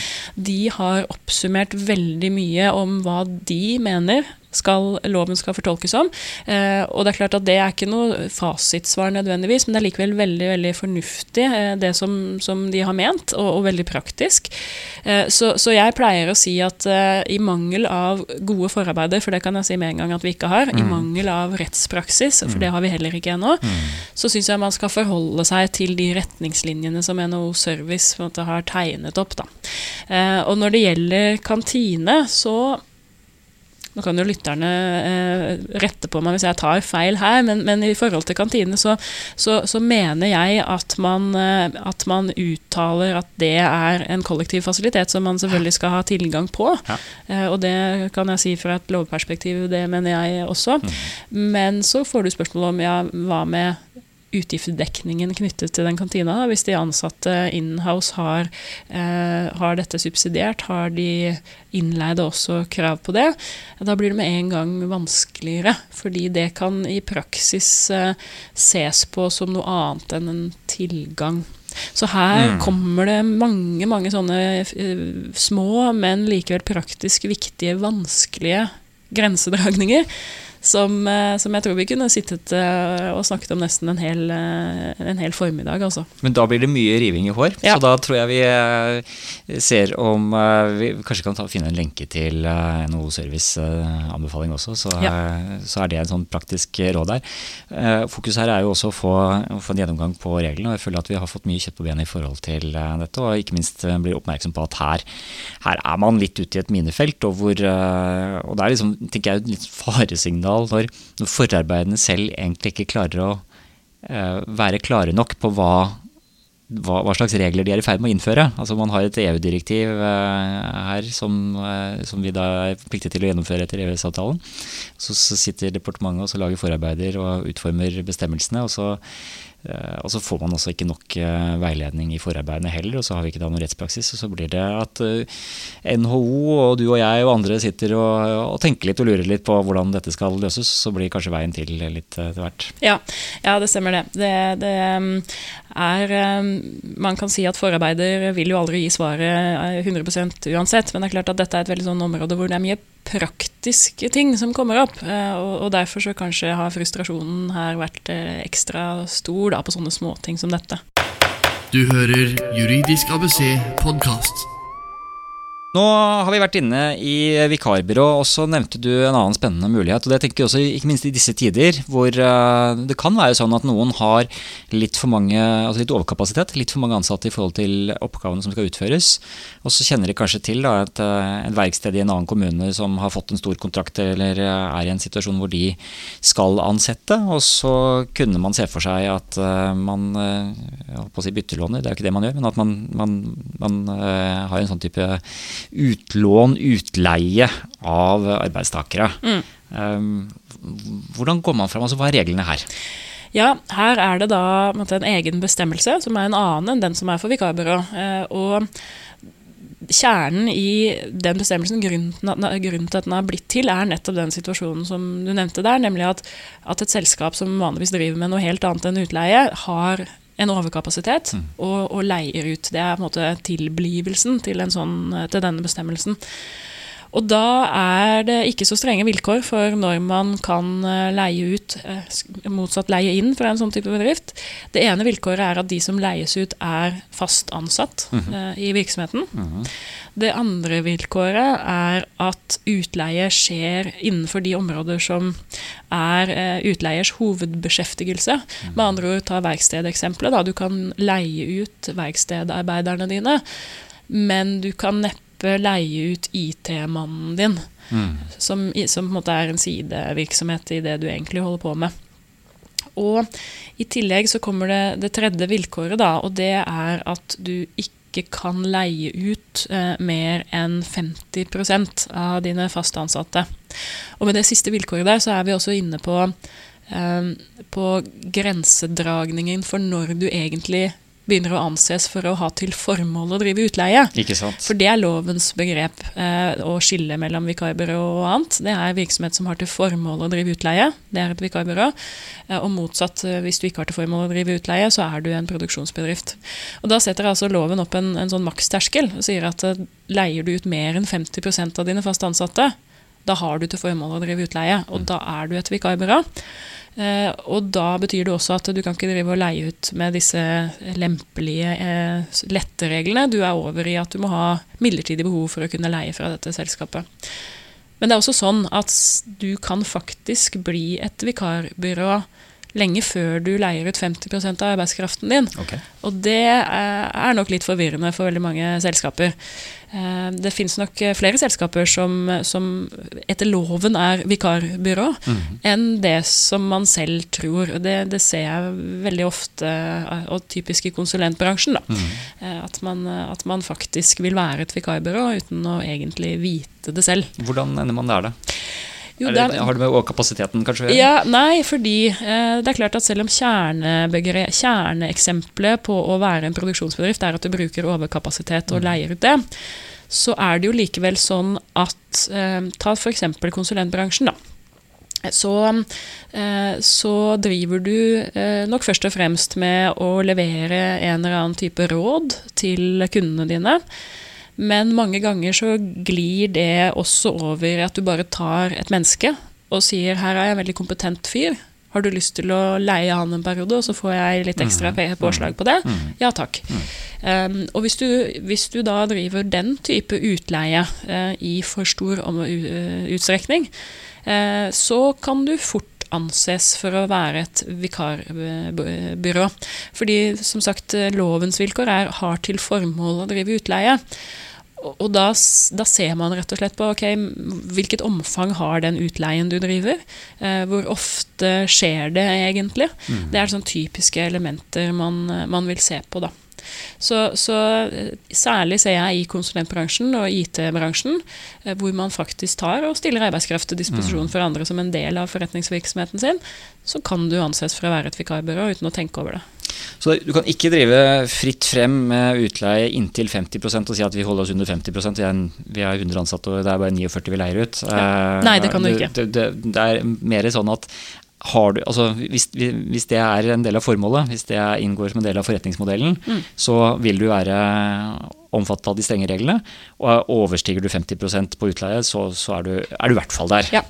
De har oppsummert veldig mye om hva de mener skal, loven skal fortolkes om. Eh, og det er klart at det er ikke noe fasitsvar nødvendigvis, men det er likevel veldig veldig fornuftig eh, det som, som, de har ment, og, og veldig praktisk. Eh, så, så, jeg pleier å si at eh, i mangel av gode forarbeider, for det kan jeg si med en gang at vi ikke har, mm. i mangel av rettspraksis, for mm. det har vi heller ikke ennå, mm. så syns jeg man skal forholde seg til de retningslinjene som NHO Service måte, har tegnet opp. Eh, og når det gjelder kantine, så nå kan jo lytterne eh, rette på meg hvis jeg tar feil her, men, men i forhold til kantine så, så, så mener jeg at man, eh, at man, uttaler at det er en kollektiv fasilitet som man selvfølgelig skal ha tilgang på. Ja. Eh, og det kan jeg si fra et lovperspektiv, det mener jeg også. Mm. Men så får du spørsmål om ja, hva med utgiftsdekningen knyttet til den kantina. Hvis de ansatte inhouse har, eh, har dette subsidiert, har de innleide også krav på det, da blir det med en gang vanskeligere. Fordi det kan i praksis eh, ses på som noe annet enn en tilgang. Så her mm. kommer det mange mange sånne eh, små, men likevel praktisk viktige, vanskelige grensedragninger som, eh, som jeg tror vi kunne sittet eh, og snakket om nesten en hel, eh, en hel formiddag. Altså. Men da blir det mye riving i hår, Ja. så da tror jeg vi ser om vi kanskje kan ta, finne en lenke til NHO Service-anbefaling også, så, ja. så er det en sånn praktisk råd der. Fokus her er jo også å få, å få en gjennomgang på reglene, og jeg føler at vi har fått mye kjøtt på benet i forhold til dette, og ikke minst blir oppmerksom på at her, her er man litt ute i et minefelt, og, hvor, og det er liksom, tenker jeg, et litt faresignal når, når forarbeidene selv egentlig ikke klarer å eh, være klare nok på hva hva, hva slags regler de er i ferd med å innføre. Altså Man har et EU-direktiv eh, her som, eh, som vi da er pliktige til å gjennomføre etter EØS-avtalen. Så, så sitter departementet og lager forarbeider og utformer bestemmelsene. og så og så får man også ikke nok eh, veiledning i forarbeidene heller, og så har vi ikke da noen rettspraksis. Og så blir det at eh, NHO og du og jeg og andre sitter og, og tenker litt og lurer litt på hvordan dette skal løses. Så blir kanskje veien til litt eh, etter hvert. Ja, ja, det stemmer det. Det, det er Man kan si at forarbeider vil jo aldri gi svaret eh, 100% uansett, men det er klart at dette er et veldig sånn område hvor det er mye praktiske ting som kommer opp. eh, Og, derfor så kanskje har frustrasjonen her vært eh, ekstra stor da, på sånne småting som dette. Du hører Juridisk ABC podkast. Nå har vi vært inne i vikarbyrå, og så nevnte du en annen spennende mulighet. og det tenker jeg også Ikke minst i disse tider, hvor eh, det kan være sånn at noen har litt for mange, altså litt overkapasitet, litt for mange ansatte i forhold til oppgavene som skal utføres. Og så kjenner de kanskje til da, et, eh, et verksted i en annen kommune som har fått en stor kontrakt, eller eh, er i en situasjon hvor de skal ansette. Og så kunne man se for seg at man holdt på å si byttelåner, det er jo ikke det man gjør, men at man, man, man har en sånn type utlån, utleie av arbeidstakere. Um, hvordan går man fram? Altså, hva er reglene her? Ja, her er det da en egen bestemmelse som er en annen enn den som er for vikarbyrå. Eh, og kjernen i den bestemmelsen, grunnen, grunnen til at den har blitt til, er nettopp den situasjonen som du nevnte der, nemlig at, at et selskap som vanligvis driver med noe helt annet enn utleie, har en overkapasitet og, og leier ut. Det er på en måte tilblivelsen til, en sånn, til denne bestemmelsen. Og da er det ikke så strenge vilkår for når man kan eh, leie ut, eh, motsatt leie inn fra en sånn type bedrift. Det ene vilkåret er at de som leies ut er fast ansatt eh, i virksomheten. Det andre vilkåret er at utleie skjer innenfor de områder som er eh, utleiers hovedbeskjeftigelse. Med andre ord, ta verkstedeksempelet. Du kan leie ut verkstedarbeiderne dine, men du kan neppe leie ut IT-mannen din, som, som på en måte er en sidevirksomhet i det du egentlig holder på med. Og i tillegg så kommer det det tredje vilkåret, da, og det er at du ikke kan leie ut eh, mer enn 50% av dine fast ansatte. Og med det siste vilkåret der, så er vi også inne på, eh, på grensedragningen for når du egentlig begynner å anses for å ha til formål å drive utleie. Ikke sant? For det er lovens begrep eh, å skille mellom vikarbyrå og annet. Det er virksomhet som har til formål å drive utleie. Det er et vikarbyrå. Eh, og motsatt, eh, hvis du ikke har til formål å drive utleie, så er du en produksjonsbedrift. Og Da setter altså loven opp en, en sånn maksterskel og sier at eh, leier du ut mer enn 50% av dine fast ansatte, da har du til formål å drive utleie, og da er du et vikarbyrå. Eh, og da betyr det også at du kan ikke drive og leie ut med disse lempelige eh, lettereglene. Du er over i at du må ha midlertidig behov for å kunne leie fra dette selskapet. Men det er også sånn at du kan faktisk bli et vikarbyrå lenge før du leier ut 50% av arbeidskraften din. Okay. Og det er er nok litt forvirrende for veldig mange selskaper. Eh, Det finnes nok eh, flere selskaper som, som etter loven er vikarbyrå, enn det som man selv tror. Det, det ser jeg veldig ofte, eh, og typisk i konsulentbransjen. Da. Mm. At, man, eh, at man faktisk vil være et vikarbyrå uten å egentlig vite det selv. Hvordan ender man der, da? Jo, Eller, det har det med overkapasiteten kanskje å gjøre? Ja, nei, fordi eh, det er klart at selv om kjerneeksempelet på å være en produksjonsbedrift er at du bruker overkapasitet og leier ut det, så er det jo likevel sånn at eh, Ta f.eks. konsulentbransjen, da. Så, eh, så driver du eh, nok først og fremst med å levere en eller annen type råd til kundene dine. Men mange ganger så glir det også over at du bare tar et menneske og sier her er jeg en veldig kompetent fyr, har du lyst til å leie han en periode, og så får jeg litt ekstra påslag på det? Ja takk. Um, og hvis du, hvis du da driver den type utleie uh, i for stor om, u, eh, utstrekning, uh, så kan du fort anses for å være et vikarbyrå. Fordi som sagt, eh, lovens vilkår er, har til formål å drive utleie. Og da, da ser man rett og slett på okay, hvilket omfang har den utleien du driver. Eh, hvor ofte skjer det egentlig? Det er sånn typiske elementer man, man vil se på. da. Så, så eh, særlig ser jeg i konsulentbransjen og IT-bransjen, eh, hvor man faktisk tar og stiller arbeidskraft til disposisjon for andre som en del av forretningsvirksomheten sin, så kan du anses for å være et vikarbyrå uten å tenke over det. Så du kan ikke drive fritt frem med utleie inntil 50% og si at vi holder oss under 50 vi er, vi er 100 ansatte og det er bare 49 vi leier ut. Ja. Nei, det kan du ikke. Det, det, det er mer sånn at har du, altså hvis, hvis det er en del av formålet, hvis det inngår som en del av forretningsmodellen, Mm. så vil du være omfattet av de strenge reglene. Og overstiger du 50% på utleie, så, så er, du, er du i hvert fall der. Ja.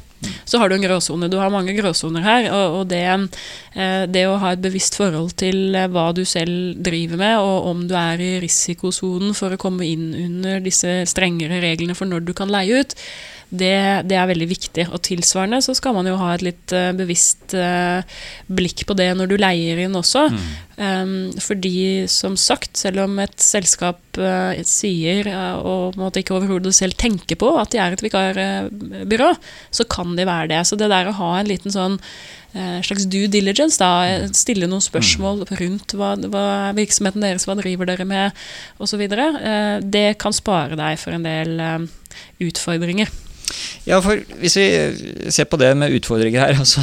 Så har du en gråsone. Du har mange gråsoner her. Og, og det, eh, det å ha et bevisst forhold til eh, hva du selv driver med, og om du er i risikosonen for å komme inn under disse strengere reglene for når du kan leie ut, det, det er veldig viktig. Og tilsvarende så skal man jo ha et litt eh, bevisst eh, blikk på det når du leier inn også. Um, fordi som sagt, selv om et selskap eh, sier, og måte ikke overhodet selv tenker på at de er et vikarbyrå, så kan de være det. Så det der å ha en liten sånn slags due diligence, da, eh, stille noen spørsmål rundt hva, hva er virksomheten deres, hva driver dere med, osv., det kan spare deg for en del utfordringer. Ja, for hvis vi ser på det med utfordringer her, altså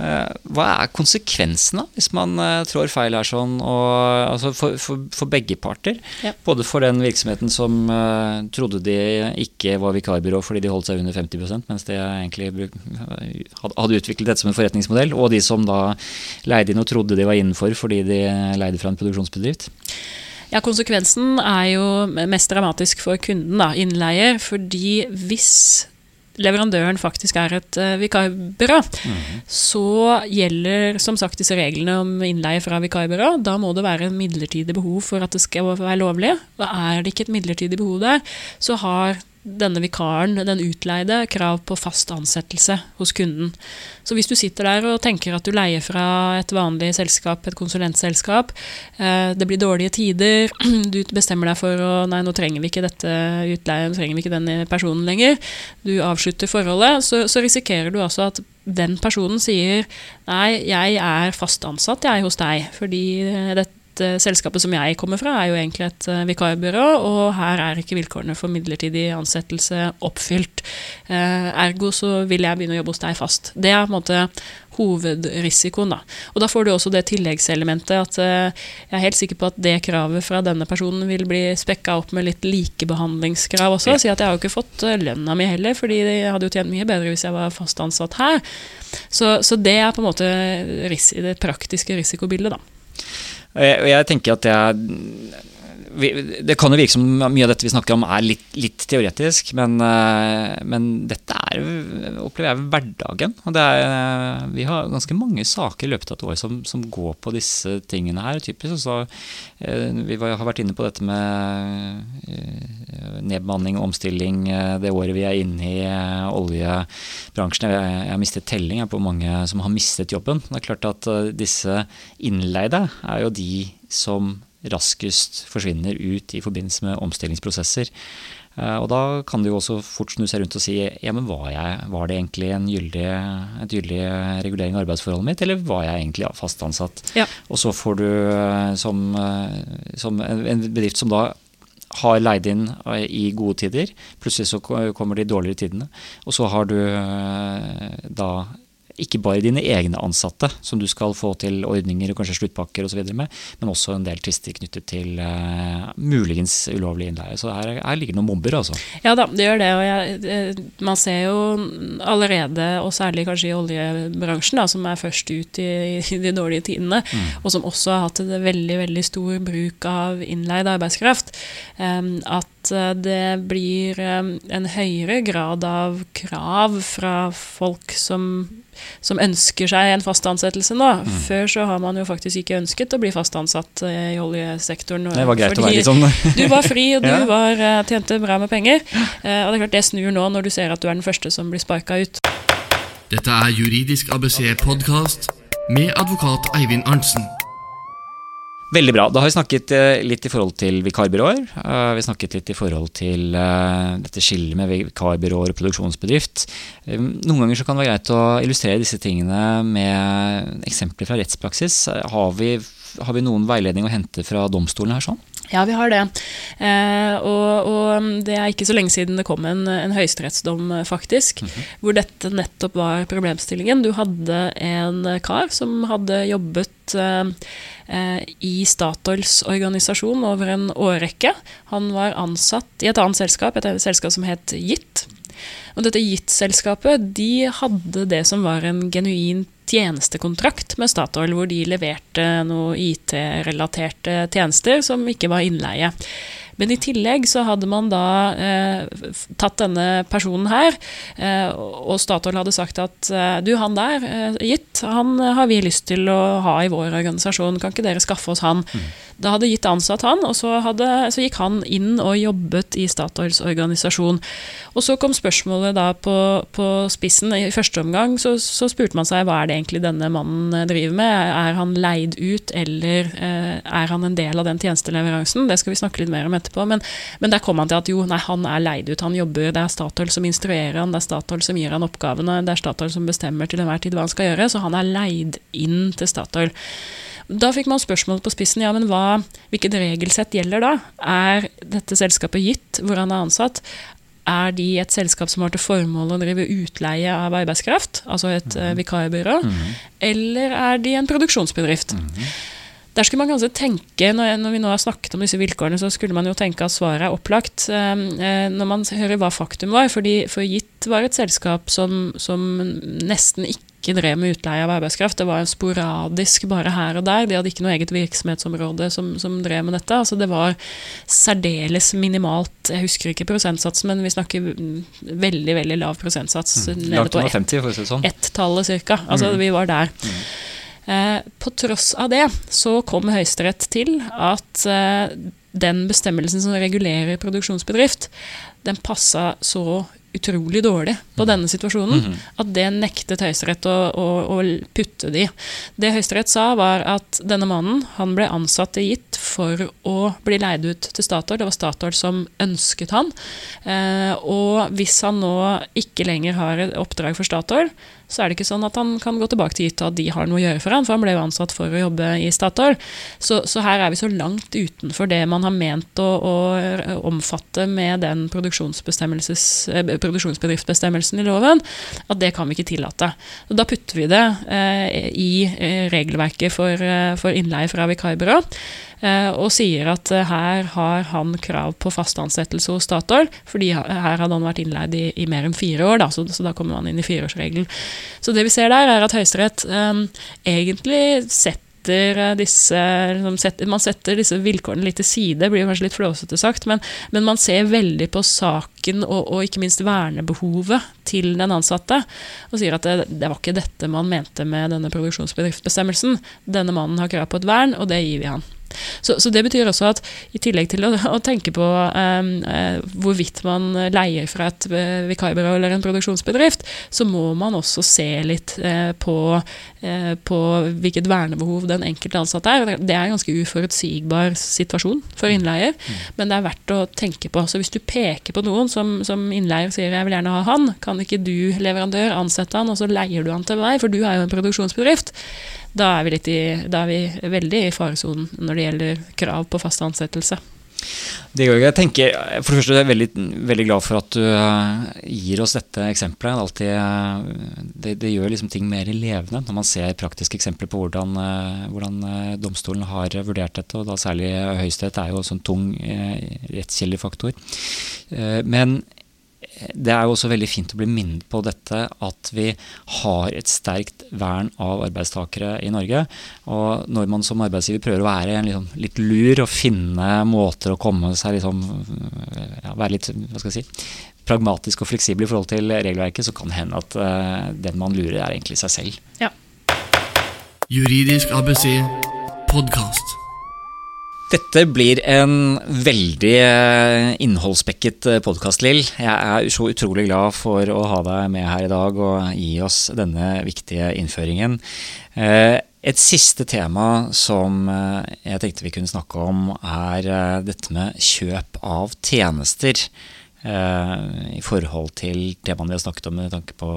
eh, Hva er konsekvensene hvis man eh, trår feil her sånn, og, altså for, for, for begge parter? Ja. Både for den virksomheten som uh, trodde de ikke var vikarbyrå fordi de holdt seg under 50 mens de egentlig bruk, hadde utviklet dette som en forretningsmodell, og de som da leide inn og trodde de var innenfor fordi de leide fra en produksjonsbedrift. Ja, Konsekvensen er jo mest dramatisk for kunden, da, innleier. Fordi hvis leverandøren faktisk er et uh, vikarbyrå, så gjelder som sagt disse reglene om innleie fra vikarbyrå. Da må det være en midlertidig behov for at det skal være lovlig. Og er det ikke et midlertidig behov der, så har denne vikaren, den utleide, krav på fast ansettelse hos kunden. Så hvis du sitter der og tenker at du leier fra et vanlig selskap, et konsulentselskap, eh, det blir dårlige tider, du bestemmer deg for å nei, nå trenger vi ikke dette utleie, nå trenger vi ikke denne personen lenger, du avslutter forholdet, så, så risikerer du altså at den personen sier nei, jeg er fast ansatt jeg hos deg, fordi dette selskapet som jeg kommer fra, er jo egentlig et uh, vikarbyrå, og her er ikke vilkårene for midlertidig ansettelse oppfylt. Uh, ergo så vil jeg begynne å jobbe hos deg fast. Det er på en måte hovedrisikoen. Da. Og da får du også det tilleggselementet at jeg er helt sikker på at det kravet fra denne personen vil bli spekka opp med litt likebehandlingskrav også. Ja. Si at jeg har jo ikke fått lønna mi heller, fordi jeg hadde jo tjent mye bedre hvis jeg var fast ansatt her. Så, så det er på en måte det praktiske risikobildet, da. Og jeg, jeg tenker at vi, Det kan jo virke som mye av dette vi snakker om er litt, litt teoretisk, men, eh, men dette er, opplever jeg, hverdagen. Og er, eh, vi har ganske mange saker i løpet av et år som, som går på disse tingene her. typisk. Så, eh, vi har vært inne på dette med nedbemanning og omstilling det året vi er inne i eh, oljebransjen. Jeg, jeg har mistet telling på hvor mange som har mistet jobben. Det er klart at eh, disse innleide er jo de som raskest forsvinner ut i forbindelse med omstillingsprosesser. Eh, Og da kan du jo også fort snu seg rundt og si ja, men var, jeg, var det egentlig en gyldig, et gyldig regulering av arbeidsforholdet mitt, eller var jeg egentlig fast ansatt? Ja. Og så får du eh, som, som en bedrift som da har leid inn eh, i gode tider, plutselig så kommer de dårligere tidene. Og så har du eh, da ikke bare dine egne ansatte, som du skal få til ordninger og kanskje sluttpakker osv. med, men også en del tvister knyttet til uh, muligens ulovlig innleie. Så her, her ligger det noen bomber, altså. Ja da, det gjør det. Og jeg, eh, man ser jo allerede, og særlig kanskje i oljebransjen, da, som er først ut i, i de dårlige tidene, og som også har hatt en veldig veldig stor bruk av innleid arbeidskraft, at det blir en høyere grad av krav fra folk som som ønsker seg en fast ansettelse nå. Mm. Før så har man jo faktisk ikke ønsket å bli fast ansatt i oljesektoren. Det var greit å være litt sånn. du var fri, og du ja. var, tjente bra med penger. Og det er klart det snur nå når du ser at du er den første som blir sparka ut. Dette er Juridisk ABC-podkast med advokat Eivind Arntzen. Veldig bra. Da har vi snakket eh, litt i forhold til vikarbyråer. Eh, vi har snakket litt i forhold til eh, dette skillet med vikarbyråer og produksjonsbedrift. Noen ganger kan det være greit å illustrere disse tingene med eksempler fra rettspraksis. Har vi, har vi noen veiledning å hente fra domstolen her sånn? Ja, vi har det. Eh, og, og, det er ikke så lenge siden det kom en, en høyesterettsdom, eh, faktisk, mm -hmm. hvor dette nettopp var problemstillingen. Du hadde en kar som hadde jobbet eh, eh, i Statoils organisasjon over en årrekke. Han var ansatt i et annet selskap, et selskap som het Gitt. Og dette JIT-selskapet de hadde det som var en genuin tjenestekontrakt med Statoil, hvor de leverte noe IT-relaterte tjenester som ikke var innleie. Men i tillegg så hadde man da eh, tatt denne personen her, eh, og Statoil hadde sagt at eh, du, han der, eh, gitt, han har vi lyst til å ha i vår organisasjon, kan ikke dere skaffe oss han? Mm. Da hadde gitt ansatt han, og så, hadde, så, gikk han inn og jobbet i Statoils organisasjon. Og så kom spørsmålet da på, på spissen. I første omgang så, så, spurte man seg hva er det egentlig denne mannen driver med? Er han leid ut, eller eh, er han en del av den tjenesteleveransen? Det skal vi snakke litt mer om etterpå etterpå. Men, men, der kom han til at jo, nei, han er leid ut, han jobber, det er Statoil som instruerer han, det er Statoil som gir han oppgavene, det er Statoil som bestemmer til enhver tid hva han skal gjøre, så han er leid inn til Statoil. Da fikk man spørsmål på spissen. ja, men hva, Hvilket regelsett gjelder da? Er dette selskapet gitt, hvor han er ansatt? Er de et selskap som har til formål å drive utleie av arbeidskraft, altså et mm. vikarbyrå? Mm. Eller er de en produksjonsbedrift? Mm. Der skulle man kanskje tenke, når, vi nå har snakket om disse vilkårene, så skulle man jo tenke at svaret er opplagt ehm, eh, når man hører hva faktum var. fordi For Gitt var et selskap som, som nesten ikke drev med utleie av arbeidskraft. Det var en sporadisk bare her og der. De hadde ikke noe eget virksomhetsområde som, som drev med dette. Altså det var særdeles minimalt. Jeg husker ikke prosentsatsen, men vi snakker veldig veldig lav prosentsats. Mm. å si det sånn. ett-tallet cirka. Altså mm. vi var der. Mm. Eh, på tross av det så kom Høyesterett til at eh, den bestemmelsen som regulerer produksjonsbedrift, den passa så utrolig dårlig på mm. denne situasjonen mm -hmm. at det nektet Høyesterett å, å, å, putte de. Det Høyesterett sa, var at denne mannen han ble ansatt i Gitt for å bli leid ut til Statoil. Det var Statoil som ønsket han. Eh, og hvis han nå ikke lenger har et oppdrag for Statoil, så er det ikke sånn at han kan gå tilbake til gitt at de har noe å gjøre for han, for han ble jo ansatt for å jobbe i Statoil. Så, så, her er vi så langt utenfor det man har ment å, å omfatte med den eh, produksjonsbedriftsbestemmelsen i loven, at det kan vi ikke tillate. Og da putter vi det eh, i eh, regelverket for, eh, for innleie fra vikarbyrå. Og sier at her har han krav på fast ansettelse hos Statoil, fordi her hadde han vært innleid i, i mer enn fire år, da, så, så, da kommer man inn i fireårsregelen. Så det vi ser der, er at Høyesterett um, egentlig setter disse, liksom man setter disse vilkårene litt til side, det blir kanskje litt flåsete sagt, men, men, man ser veldig på saken og, og, ikke minst vernebehovet til den ansatte, og sier at det, det var ikke dette man mente med denne produksjonsbedriftsbestemmelsen. Denne mannen har krav på et vern, og det gir vi han. Så, så, det betyr også at i tillegg til å, å tenke på um, uh, hvorvidt man leier fra et uh, vikarbyrå eller en produksjonsbedrift, så må man også se litt uh, på, på, hvilket vernebehov den enkelte ansatte er. Det er en ganske uforutsigbar situasjon for innleier, mm. men det er verdt å tenke på. Så hvis du peker på noen som, som innleier sier 'jeg vil gjerne ha han', kan ikke du, leverandør, ansette han, og så leier du han til meg, for du er jo en produksjonsbedrift da er i, da er vi veldig i faresonen når det gjelder krav på fast ansettelse. Det går jeg. tenker, For det første er jeg veldig, veldig glad for at du uh, gir oss dette eksempelet. Alltid, uh, det, det, gjør liksom ting mer levende når man ser praktiske eksempler på hvordan, uh, hvordan domstolen har vurdert dette. og da Særlig Høyesterett er jo en sånn tung rettskildefaktor. men det er jo også veldig fint å bli minnet på dette at vi har et sterkt vern av arbeidstakere i Norge. Og når man som arbeidsgiver prøver å være liksom, litt lur og finne måter å komme seg liksom, ja, Være litt hva skal jeg si, pragmatisk og fleksibel i forhold til regelverket, så kan det hende at uh, den man lurer, er egentlig seg selv. Ja. Juridisk ABC podkast. Dette blir en veldig eh, innholdsspekket eh, podkast, Lill. Jeg er så utrolig glad for å ha deg med her i dag og gi oss denne viktige innføringen. Eh, et siste tema som jeg tenkte vi kunne snakke om, er dette med kjøp av tjenester. I forhold til temaene vi har snakket om med tanke på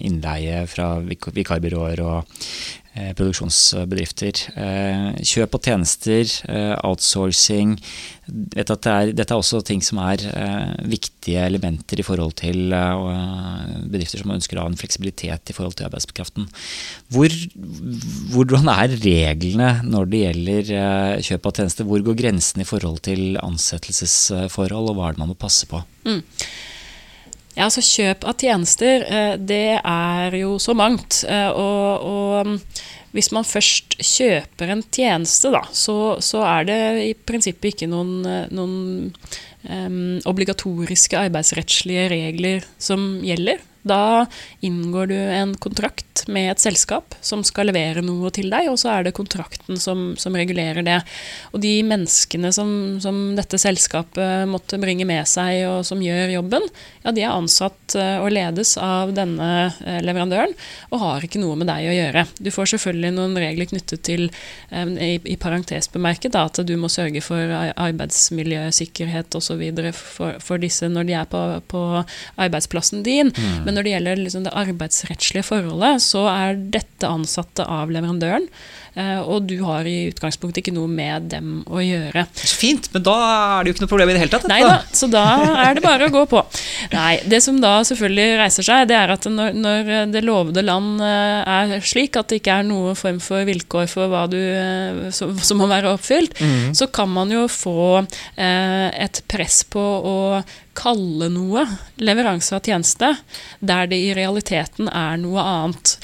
innleie fra vikarbyråer og produksjonsbedrifter. Eh, kjøp og tjenester, eh, outsourcing. Vet at det er, dette er også ting som er viktige elementer i forhold til bedrifter som ønsker å ha en fleksibilitet i forhold til arbeidskraften. Hvor, hvordan er reglene når det gjelder kjøp av tjenester? Hvor går grensen i forhold til ansettelsesforhold, og hva er det man må passe på? Mm. Ja, altså Kjøp av tjenester, eh, det er jo så mangt. Eh, og, og mm, hvis man først kjøper en tjeneste, da, så, så er det i prinsippet ikke noen, eh, noen um, obligatoriske arbeidsrettslige regler som gjelder. Da inngår du en kontrakt med et selskap som skal levere noe til deg, og så er det kontrakten som, som regulerer det. Og de menneskene som, som, dette selskapet måtte bringe med seg, og som gjør jobben, ja, de er ansatt eh, og ledes av denne eh, leverandøren, og har ikke noe med deg å gjøre. Du får selvfølgelig noen regler knyttet til, eh, i, i parentes bemerket, da, at du må sørge for arbeidsmiljøsikkerhet osv. For, for disse når de er på, på arbeidsplassen din. Mm. Men når det gjelder liksom det arbeidsrettslige forholdet, så er dette ansatte av leverandøren. Eh, og du har i utgangspunktet ikke noe med dem å gjøre. Så fint, men da er det jo ikke noe problem i det hele tatt. Nei da, så da er det bare å gå på. Nei, Det som da selvfølgelig reiser seg, det er at når, når det lovede land eh, er slik at det ikke er noen form for vilkår for hva du eh, som, som må være oppfylt, mm. så kan man jo få eh, et press på å kalle noe leveranse av tjeneste, der det i realiteten er noe annet.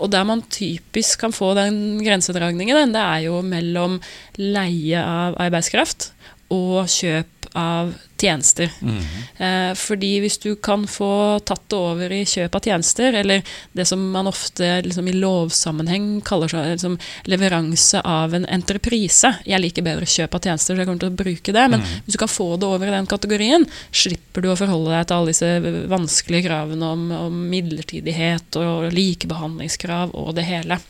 Og der man typisk kan få den grensedragningen, det er jo mellom leie av arbeidskraft og kjøp av tjenester. Mm. Eh, fordi hvis du kan få tatt det over i kjøp av tjenester, eller det som man ofte liksom, i lovsammenheng kaller seg, liksom, leveranse av en entreprise Jeg liker bedre kjøp av tjenester, så jeg kommer til å bruke det. Men mm. hvis du kan få det over i den kategorien, slipper du å forholde deg til alle disse vanskelige kravene om, om midlertidighet og likebehandlingskrav og det hele.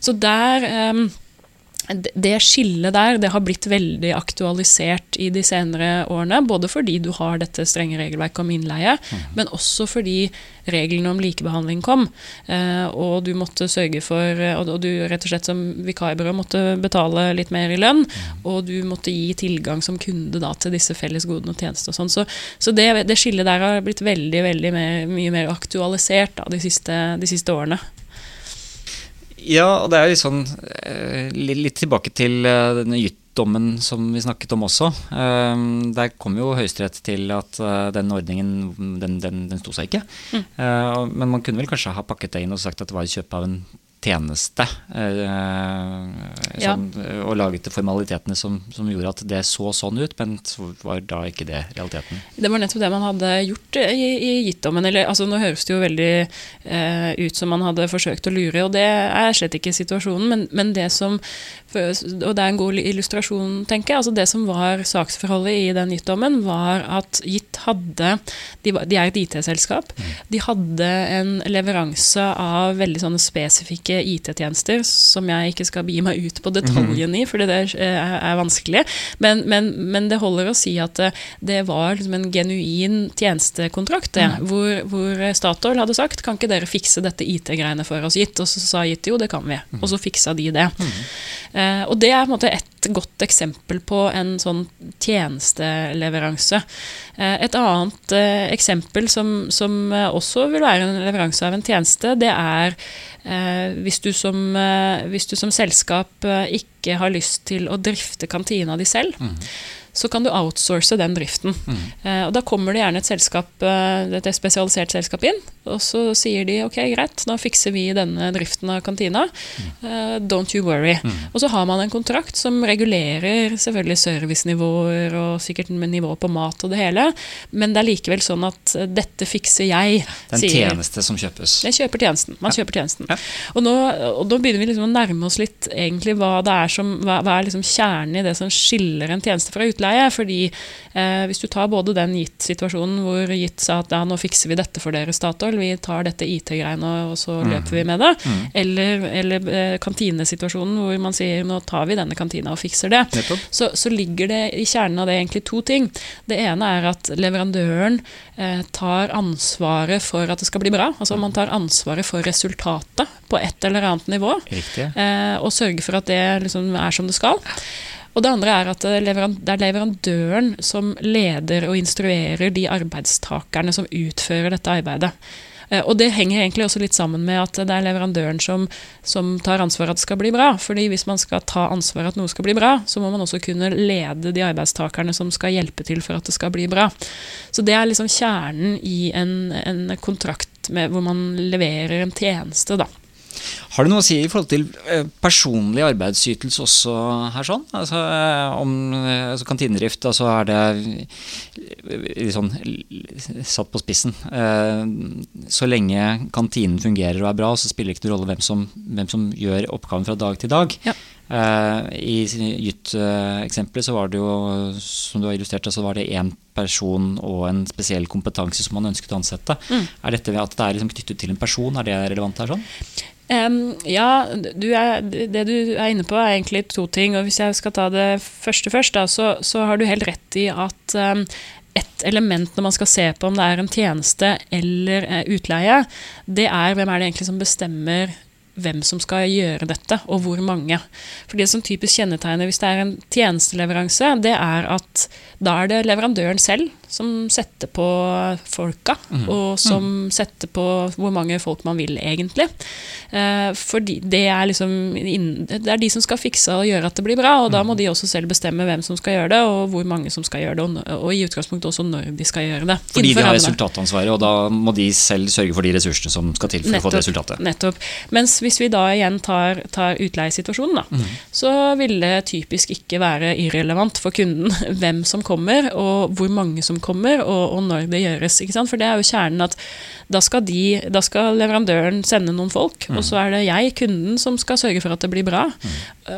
Så der eh, det skillet der det har blitt veldig aktualisert i de senere årene. Både fordi du har dette strenge regelverket om innleie, mm. men også fordi reglene om likebehandling kom. Eh, og du måtte sørge for Og du rett og slett som vikarbyrå måtte betale litt mer i lønn. Mm. Og du måtte gi tilgang som kunde da, til disse fellesgodene og tjenester og sånn. Så, så det, det, skillet der har blitt veldig, veldig mer, mye mer aktualisert da, de, siste, de siste årene. Ja, og det er jo sånn eh, litt tilbake til eh, denne Jytt-dommen som vi snakket om også. Eh, der kom jo Høyesterett til at den ordningen den, den, den sto seg ikke. Mm. Men man kunne vel kanskje ha pakket det inn og sagt at det var kjøp av en tjeneste. Eh, ja. sånn, og laget formalitetene som, som, gjorde at det så sånn ut, men så var da ikke det realiteten. Det var nettopp det man hadde gjort i, i Gittommen. Eller, altså, nå høres det jo veldig eh, ut som man hadde forsøkt å lure, og det er slett ikke situasjonen. Men, men, det som Og det er en god illustrasjon, tenker jeg. altså Det som var saksforholdet i den Gittommen, var at Gitt hadde De, de er et IT-selskap. Mm. De hadde en leveranse av veldig sånne spesifikke IT-tjenester som jeg ikke skal begi meg ut på detaljen i, fordi det er, er vanskelig. Men, men, men, det holder å si at det, det var liksom en genuin tjenestekontrakt, det, mm. hvor, hvor, Statoil hadde sagt kan ikke dere fikse dette IT-greiene for oss, gitt? Og så sa gitt jo, det kan vi. Og så fiksa de det. Mm. Uh, og det er på en måte et godt eksempel på en sånn tjenesteleveranse. Uh, et annet eh, eksempel som, som også vil være en leveranse av en tjeneste, det er Eh, hvis, du som, eh, hvis, du som, selskap eh, ikke har lyst til å drifte kantina di selv, Mm. Så kan du outsource den driften. Eh, og Da kommer det gjerne et selskap, eh, et spesialisert selskap inn, og så sier de ok, greit, nå fikser vi denne driften av kantina. Eh, don't you worry. Og så har man en kontrakt som regulerer selvfølgelig servicenivåer og sikkert nivå på mat og det hele, men det er likevel sånn at eh, dette fikser jeg, Det er en sier tjeneste som kjøpes. jeg kjøper tjenesten. Man kjøper tjenesten. Ja. Og, nå, og nå begynner vi liksom å nærme oss litt egentlig hva det er som hva, hva er liksom kjernen i det som skiller en tjeneste fra utleie. Fordi eh, hvis du tar både den gitt-situasjonen hvor gitt sa at ja, nå fikser vi dette for dere, Statoil, vi tar dette IT-greiene og så Mm. løper vi med det. Eller, eller eh, kantinesituasjonen hvor man sier nå tar vi denne kantina og fikser det. Så, så ligger det i kjernen av det egentlig to ting. Det ene er at leverandøren eh, tar ansvaret for at det skal bli bra. Altså man tar ansvaret for resultatet på et eller annet nivå. Riktig. Eh, og sørger for at det liksom er som det skal. Og det andre er at det er er leverandøren som leder og instruerer de arbeidstakerne som utfører dette arbeidet. Eh, Og det henger egentlig også litt sammen med at det er leverandøren som, som tar ansvar at det skal bli bra. Fordi hvis man skal ta ansvar at noe skal bli bra, så må man også kunne lede de arbeidstakerne som skal hjelpe til for at det skal bli bra. Så det er liksom kjernen i en, en kontrakt med, hvor man leverer en tjeneste, da. Har det noe å si i forhold til eh, personlig arbeidsytelse også her sånn? Altså eh, om eh, altså kantinedrift, altså er det litt sånn satt på spissen. Så lenge kantinen fungerer og er bra, så spiller det ikke noen rolle hvem som, hvem som gjør oppgaven fra dag til dag. Ja. I Jytt-eksempelet så var det jo, som du har illustrert, så var det én person og en spesiell kompetanse som man ønsket å ansette. Er dette at det er liksom knyttet til en person, er det relevant her sånn? Em, ja, du er, det du er inne på er egentlig to ting. og Hvis jeg skal ta det første først, da, så, så har du helt rett i at um, et element når man skal se på om det er en tjeneste eller eh, utleie, det er hvem er det egentlig som bestemmer hvem som skal gjøre dette, og hvor mange. For Det som typisk kjennetegner hvis det er en tjenesteleveranse, det er at da er det leverandøren selv som setter på folka, og som setter på hvor mange folk man vil, egentlig. Eh, fordi det er liksom Det er de som skal fikse og gjøre at det blir bra, og da må de også selv bestemme hvem som skal gjøre det, og hvor mange som skal gjøre det, og, i utgangspunktet også når de skal gjøre det. Fordi de har resultatansvaret, og da må de selv sørge for de ressursene som skal til for å få det resultatet. Nettopp. Mens hvis vi da igjen tar, tar utleiesituasjonen, da, mm. så vil det typisk ikke være irrelevant for kunden hvem som kommer, og hvor mange som kommer, og, og når det gjøres. For det er jo kjernen at da skal, de, da skal leverandøren sende noen folk, mm. og så er det jeg, kunden, som skal sørge for at det blir bra.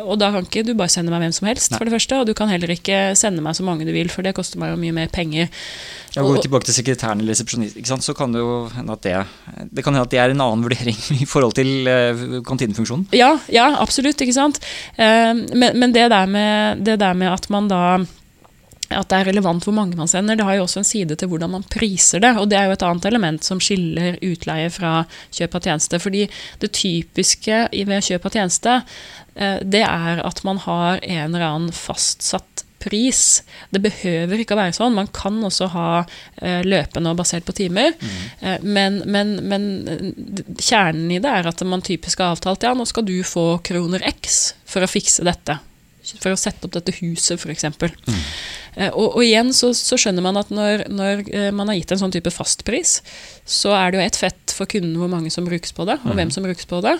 Og da kan ikke du bare sende meg hvem som helst, Nei. for det første, og du kan heller ikke sende meg så mange du vil, for det koster meg jo mye mer penger. Ja, vi tilbake til sekretæren eller resepsjonist, så kan det jo hende at det, det kan hende at det er en annen vurdering i forhold til eh, kantinefunksjonen. Ja, ja, absolutt, ikke sant. Eh, men, men det der, med, det der med at man da at det er relevant hvor mange man sender, det har jo også en side til hvordan man priser det. Og det er jo et annet element som skiller utleie fra kjøp av tjeneste. Fordi det typiske i- ved kjøp av tjeneste, eh, det er at man har en eller annen fastsatt pris. Det behøver ikke å være sånn. Man kan også ha eh, løpende og basert på timer. Mm. men, men, men eh, kjernen i det er at man typisk har avtalt ja, nå skal du få kroner X for å fikse dette. For å sette opp dette huset, f.eks. Mm. og, og igjen så, så skjønner man at når, når eh, man har gitt en sånn type fastpris, så er det jo ett fett for kunden hvor mange som brukes på det, og hvem som brukes på det.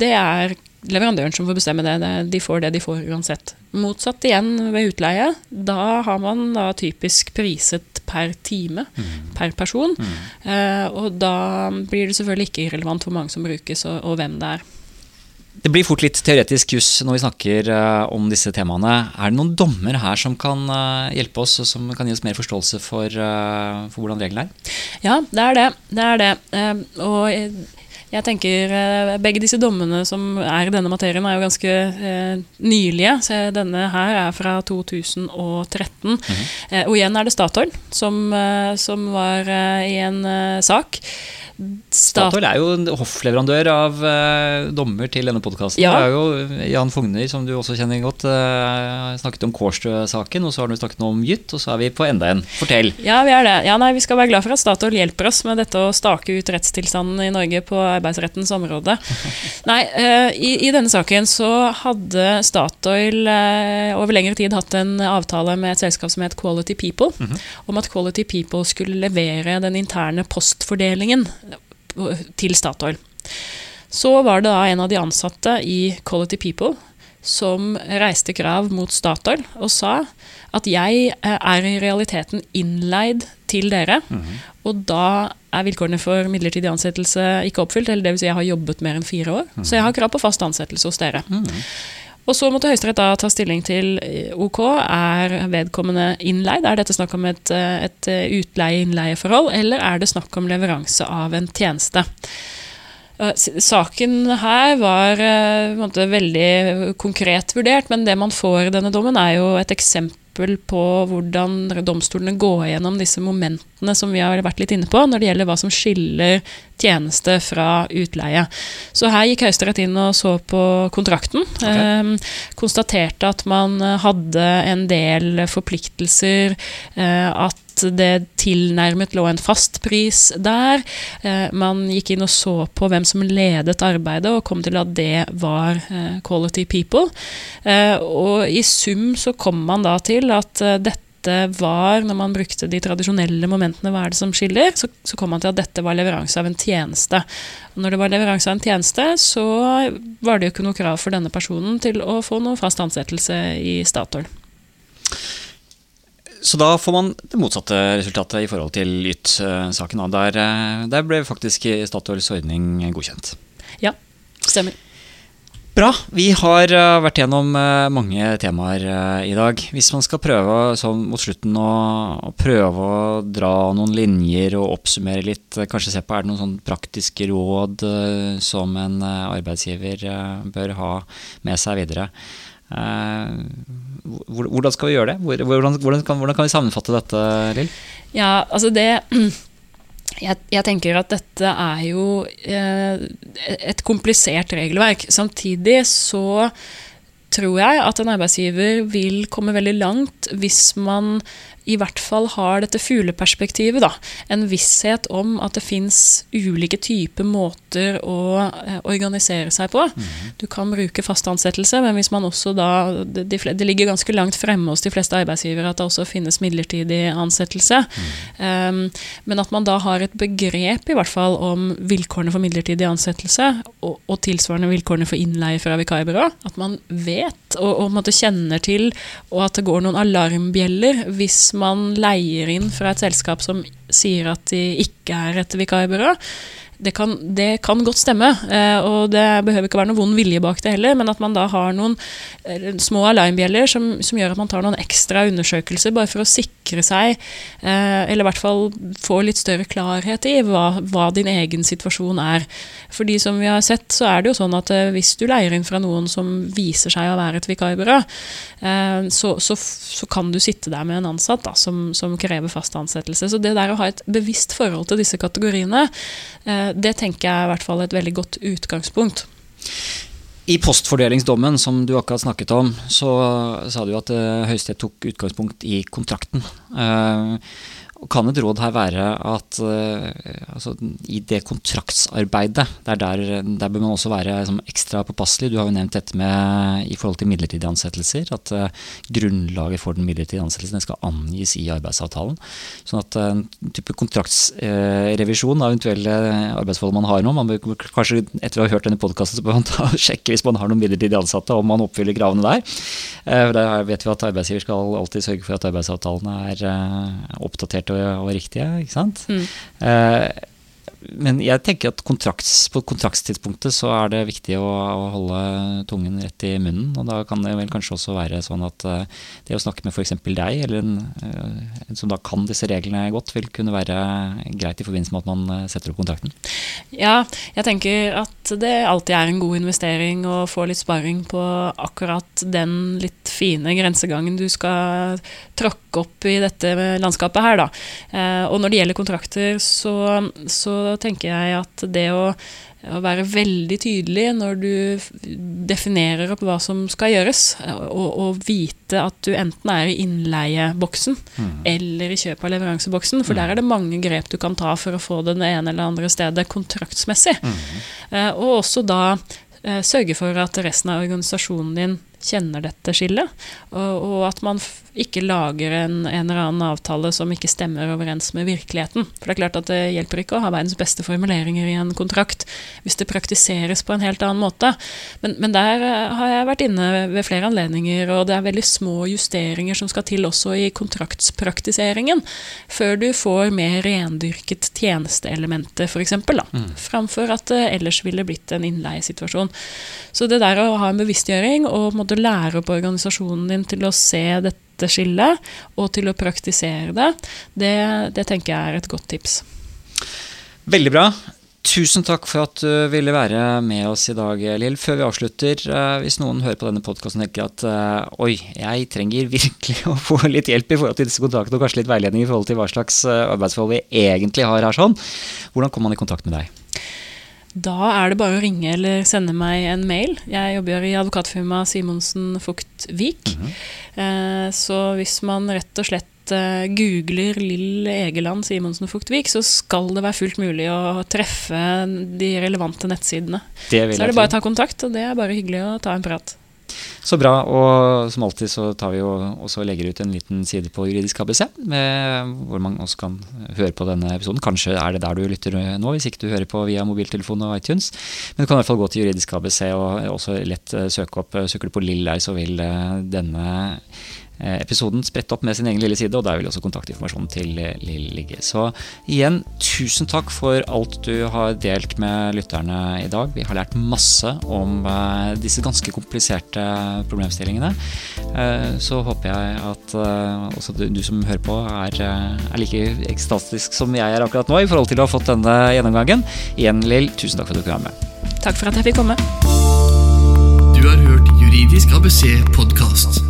Det er leverandøren som får bestemme det. De får det de får uansett. Motsatt igjen ved utleie. Da har man da typisk priset per time, per person. Mm. og da blir det selvfølgelig ikke irrelevant hvor mange som brukes, og, og hvem det er. Det blir fort litt teoretisk juss når vi snakker eh, om disse temaene. Er det noen dommer her som kan eh, hjelpe oss, og som kan gi oss mer forståelse for, eh, for hvordan reglene er? Ja, det er det. det, er det. Og jeg, tenker begge disse dommene som er i denne materien, er jo ganske nylige. Så denne her er fra 2013. eh, og igjen er det Statoil som, som var i en sak. Stat Statoil er jo en hoffleverandør av eh, dommer til denne podkasten. Ja. Jan Fogner, som du også kjenner godt, eh, snakket om Kårstø-saken, og så har du snakket om Jytt, og så er vi på enda en. Fortell. Ja, vi er det. Ja, nei, vi skal være glad for at Statoil hjelper oss med dette å stake ut rettstilstanden i Norge på arbeidsrettens område. Nei, eh, i, i denne saken så hadde Statoil eh, over lengre tid hatt en avtale med et selskap som het Quality People, om at Quality People skulle levere den interne postfordelingen til Statoil. Så var det da en av de ansatte i Quality People som reiste krav mot Statoil og sa at jeg eh, er i realiteten innleid til dere, og da er vilkårene for midlertidig ansettelse ikke oppfylt, eller dvs. Si jeg har jobbet mer enn fire år, så jeg har krav på fast ansettelse hos dere. Og så måtte Høyesterett da ta stilling til eh, ok, er vedkommende innleid? Er dette snakk om et, eh, et utleie-innleieforhold, eller er det snakk om leveranse av en tjeneste? Eh, Saken her var eh, måte veldig konkret vurdert, men det man får i denne dommen, er jo et eksempel på hvordan domstolene går gjennom disse momentene som vi har vært litt inne på, når det gjelder hva som skiller tjeneste fra utleie. Så her gikk Høyesterett inn og så på kontrakten. Eh, konstaterte at man hadde en del forpliktelser, eh, at det tilnærmet lå en fast pris der. Eh, man gikk inn og så på hvem som ledet arbeidet, og kom til at det var eh, Quality People. Eh, og i sum så kom man da til at dette var, når man brukte de tradisjonelle momentene, hva er det som skiller, så, så kom man til at dette var leveranse av en tjeneste. Og når det var leveranse av en tjeneste, så var det jo ikke noe krav for denne personen til å få noe fast ansettelse i Statoil. Så da får man det motsatte resultatet i forhold til Yt-saken. Der, eh, der ble faktisk Statoils ordning godkjent. Ja, stemmer. Bra. Vi har eh, vært gjennom eh, mange temaer i dag. Hvis man skal prøve sånn mot slutten å, å prøve å dra noen linjer og oppsummere litt, kanskje se på er det noen sånn praktiske råd som en arbeidsgiver bør ha med seg videre. Eh, Hvordan skal vi gjøre det? Hvordan, hvordan, kan, hvordan kan vi sammenfatte dette, Lill? Ja, altså det jeg, jeg tenker at dette er jo eh, et komplisert regelverk. Samtidig så tror jeg at en arbeidsgiver vil komme veldig langt hvis man i hvert fall har dette fugleperspektivet. da. En visshet om at det fins ulike typer måter å eh, organisere seg på. Du kan bruke fast ansettelse, men hvis man også da det, det ligger ganske langt fremme hos de fleste arbeidsgivere at det også finnes midlertidig ansettelse. Um, men at man da har et begrep i hvert fall om vilkårene for midlertidig ansettelse, og, og tilsvarende vilkårene for innleie fra vikarbyrå. At man vet og, og kjenner til, og at det går noen alarmbjeller hvis man leier inn fra et selskap som sier at de ikke er et vikarbyrå. Det kan, det kan godt stemme, eh, og det behøver ikke være noen vond vilje bak det heller, men at man da har noen eh, små alarmbjeller som, som gjør at man tar noen ekstra undersøkelser bare for å sikre seg, eh, eller i hvert fall få litt større klarhet i hva, hva din egen situasjon er. Fordi som vi har sett, så er det jo sånn at hvis du leier inn fra noen som viser seg å være et vikarbyrå, så, så, så kan du sitte der med en ansatt da, som, som krever fast ansettelse. Så det der å ha et bevisst forhold til disse kategoriene, eh, det tenker jeg er i hvert fall et veldig godt utgangspunkt. I postfordelingsdommen som du akkurat snakket om, så sa du at uh, Høyesterett tok utgangspunkt i kontrakten. Eh, kan et råd her være at eh, altså, i det kontraktsarbeidet, det er der, der bør man også være liksom, ekstra påpasselig. Du har jo nevnt dette med i forhold til midlertidige ansettelser, at uh, grunnlaget for den midlertidige ansettelsen skal angis i arbeidsavtalen. Sånn at en type kontraktsrevisjon av eventuelle arbeidsforhold man har nå, man bør kanskje etter å ha hørt denne podkasten så bør man ta sjekke hvis man har noen midlertidig ansatte, om man oppfyller kravene der. Eh, for Der vet vi at arbeidsgiver skal alltid sørge for at arbeidsavtalene er eh, oppdaterte og, og riktige. ikke sant? Mm. Eh, men jeg tenker at kontrakts, på kontraktstidspunktet så er det viktig å, å holde tungen rett i munnen. Og da kan det vel kanskje også være sånn at eh, det å snakke med f.eks. deg, eller en, eh, en som da kan disse reglene godt, vil kunne være greit i forbindelse med at man eh, setter opp kontrakten. Ja, jeg tenker at det alltid er en god investering å få litt sparring på akkurat den litt fine grensegangen du skal tråkke opp i dette landskapet her, da. Og når det gjelder kontrakter, så, så så tenker jeg at det å, å være veldig tydelig når du definerer opp hva som skal gjøres, og, og vite at du enten er i innleieboksen mm. eller i kjøp av leveranseboksen, for mm. der er det mange grep du kan ta for å få det det ene eller andre stedet kontraktsmessig. Mm. Uh, og også da uh, sørge for at resten av organisasjonen din kjenner dette skillet, og, og at man ikke lager en, en, eller annen avtale som ikke stemmer overens med virkeligheten. For det er klart at det hjelper ikke å ha verdens beste formuleringer i en kontrakt hvis det praktiseres på en helt annen måte. Men, men der eh, har jeg vært inne ved flere anledninger, og det er veldig små justeringer som skal til også i kontraktspraktiseringen, før du får mer rendyrket tjenesteelementet, f.eks., mm. framfor at det ellers ville blitt en innleiesituasjon. Så det der å ha en bevisstgjøring og måtte lære opp organisasjonen din til å se dette skillet, og til å praktisere det, det, det tenker jeg er et godt tips. Veldig bra. Tusen takk for at du ville være med oss i dag, Lill. Før vi avslutter, eh, hvis noen hører på denne podkasten og tenker at eh, oi, jeg trenger virkelig å få litt hjelp i forhold til disse kontaktene og kanskje litt veiledning i forhold til hva slags eh, arbeidsforhold vi egentlig har her sånn, hvordan kommer man i kontakt med deg? Da er det bare å ringe eller sende meg en mail. Jeg jobber i advokatfirmaet Simonsen Fugt Vik. Mm -hmm. Så hvis man rett og slett eh, googler Lill Egeland Simonsen Fugtvik, så skal det være fullt mulig å treffe de relevante nettsidene. så er det bare å ta kontakt, og det er bare hyggelig å ta en prat. Så bra. Og som alltid så tar vi jo også legger ut en liten side på Juridisk ABC, med, hvor man også kan høre på denne episoden. Kanskje er det der du lytter nå, hvis ikke du hører på via mobiltelefon og iTunes. Men du kan i hvert fall gå til Juridisk ABC og også lett eh, søke opp Søker du på Lill der, så vil eh, denne Eh, episoden spredt opp med sin egen lille side, og der vil også kontaktinformasjonen til eh, Lill ligge. Så igjen, tusen takk for alt du har delt med lytterne i dag. Vi har lært masse om eh, disse ganske kompliserte problemstillingene. Så håper jeg at også du, som hører på, er, er like ekstatisk som jeg er akkurat nå i forhold til å ha fått denne gjennomgangen. Igjen, Lill, tusen takk for at du kunne være med. Takk for at jeg fikk komme. Du har hørt Juridisk ABC podkast.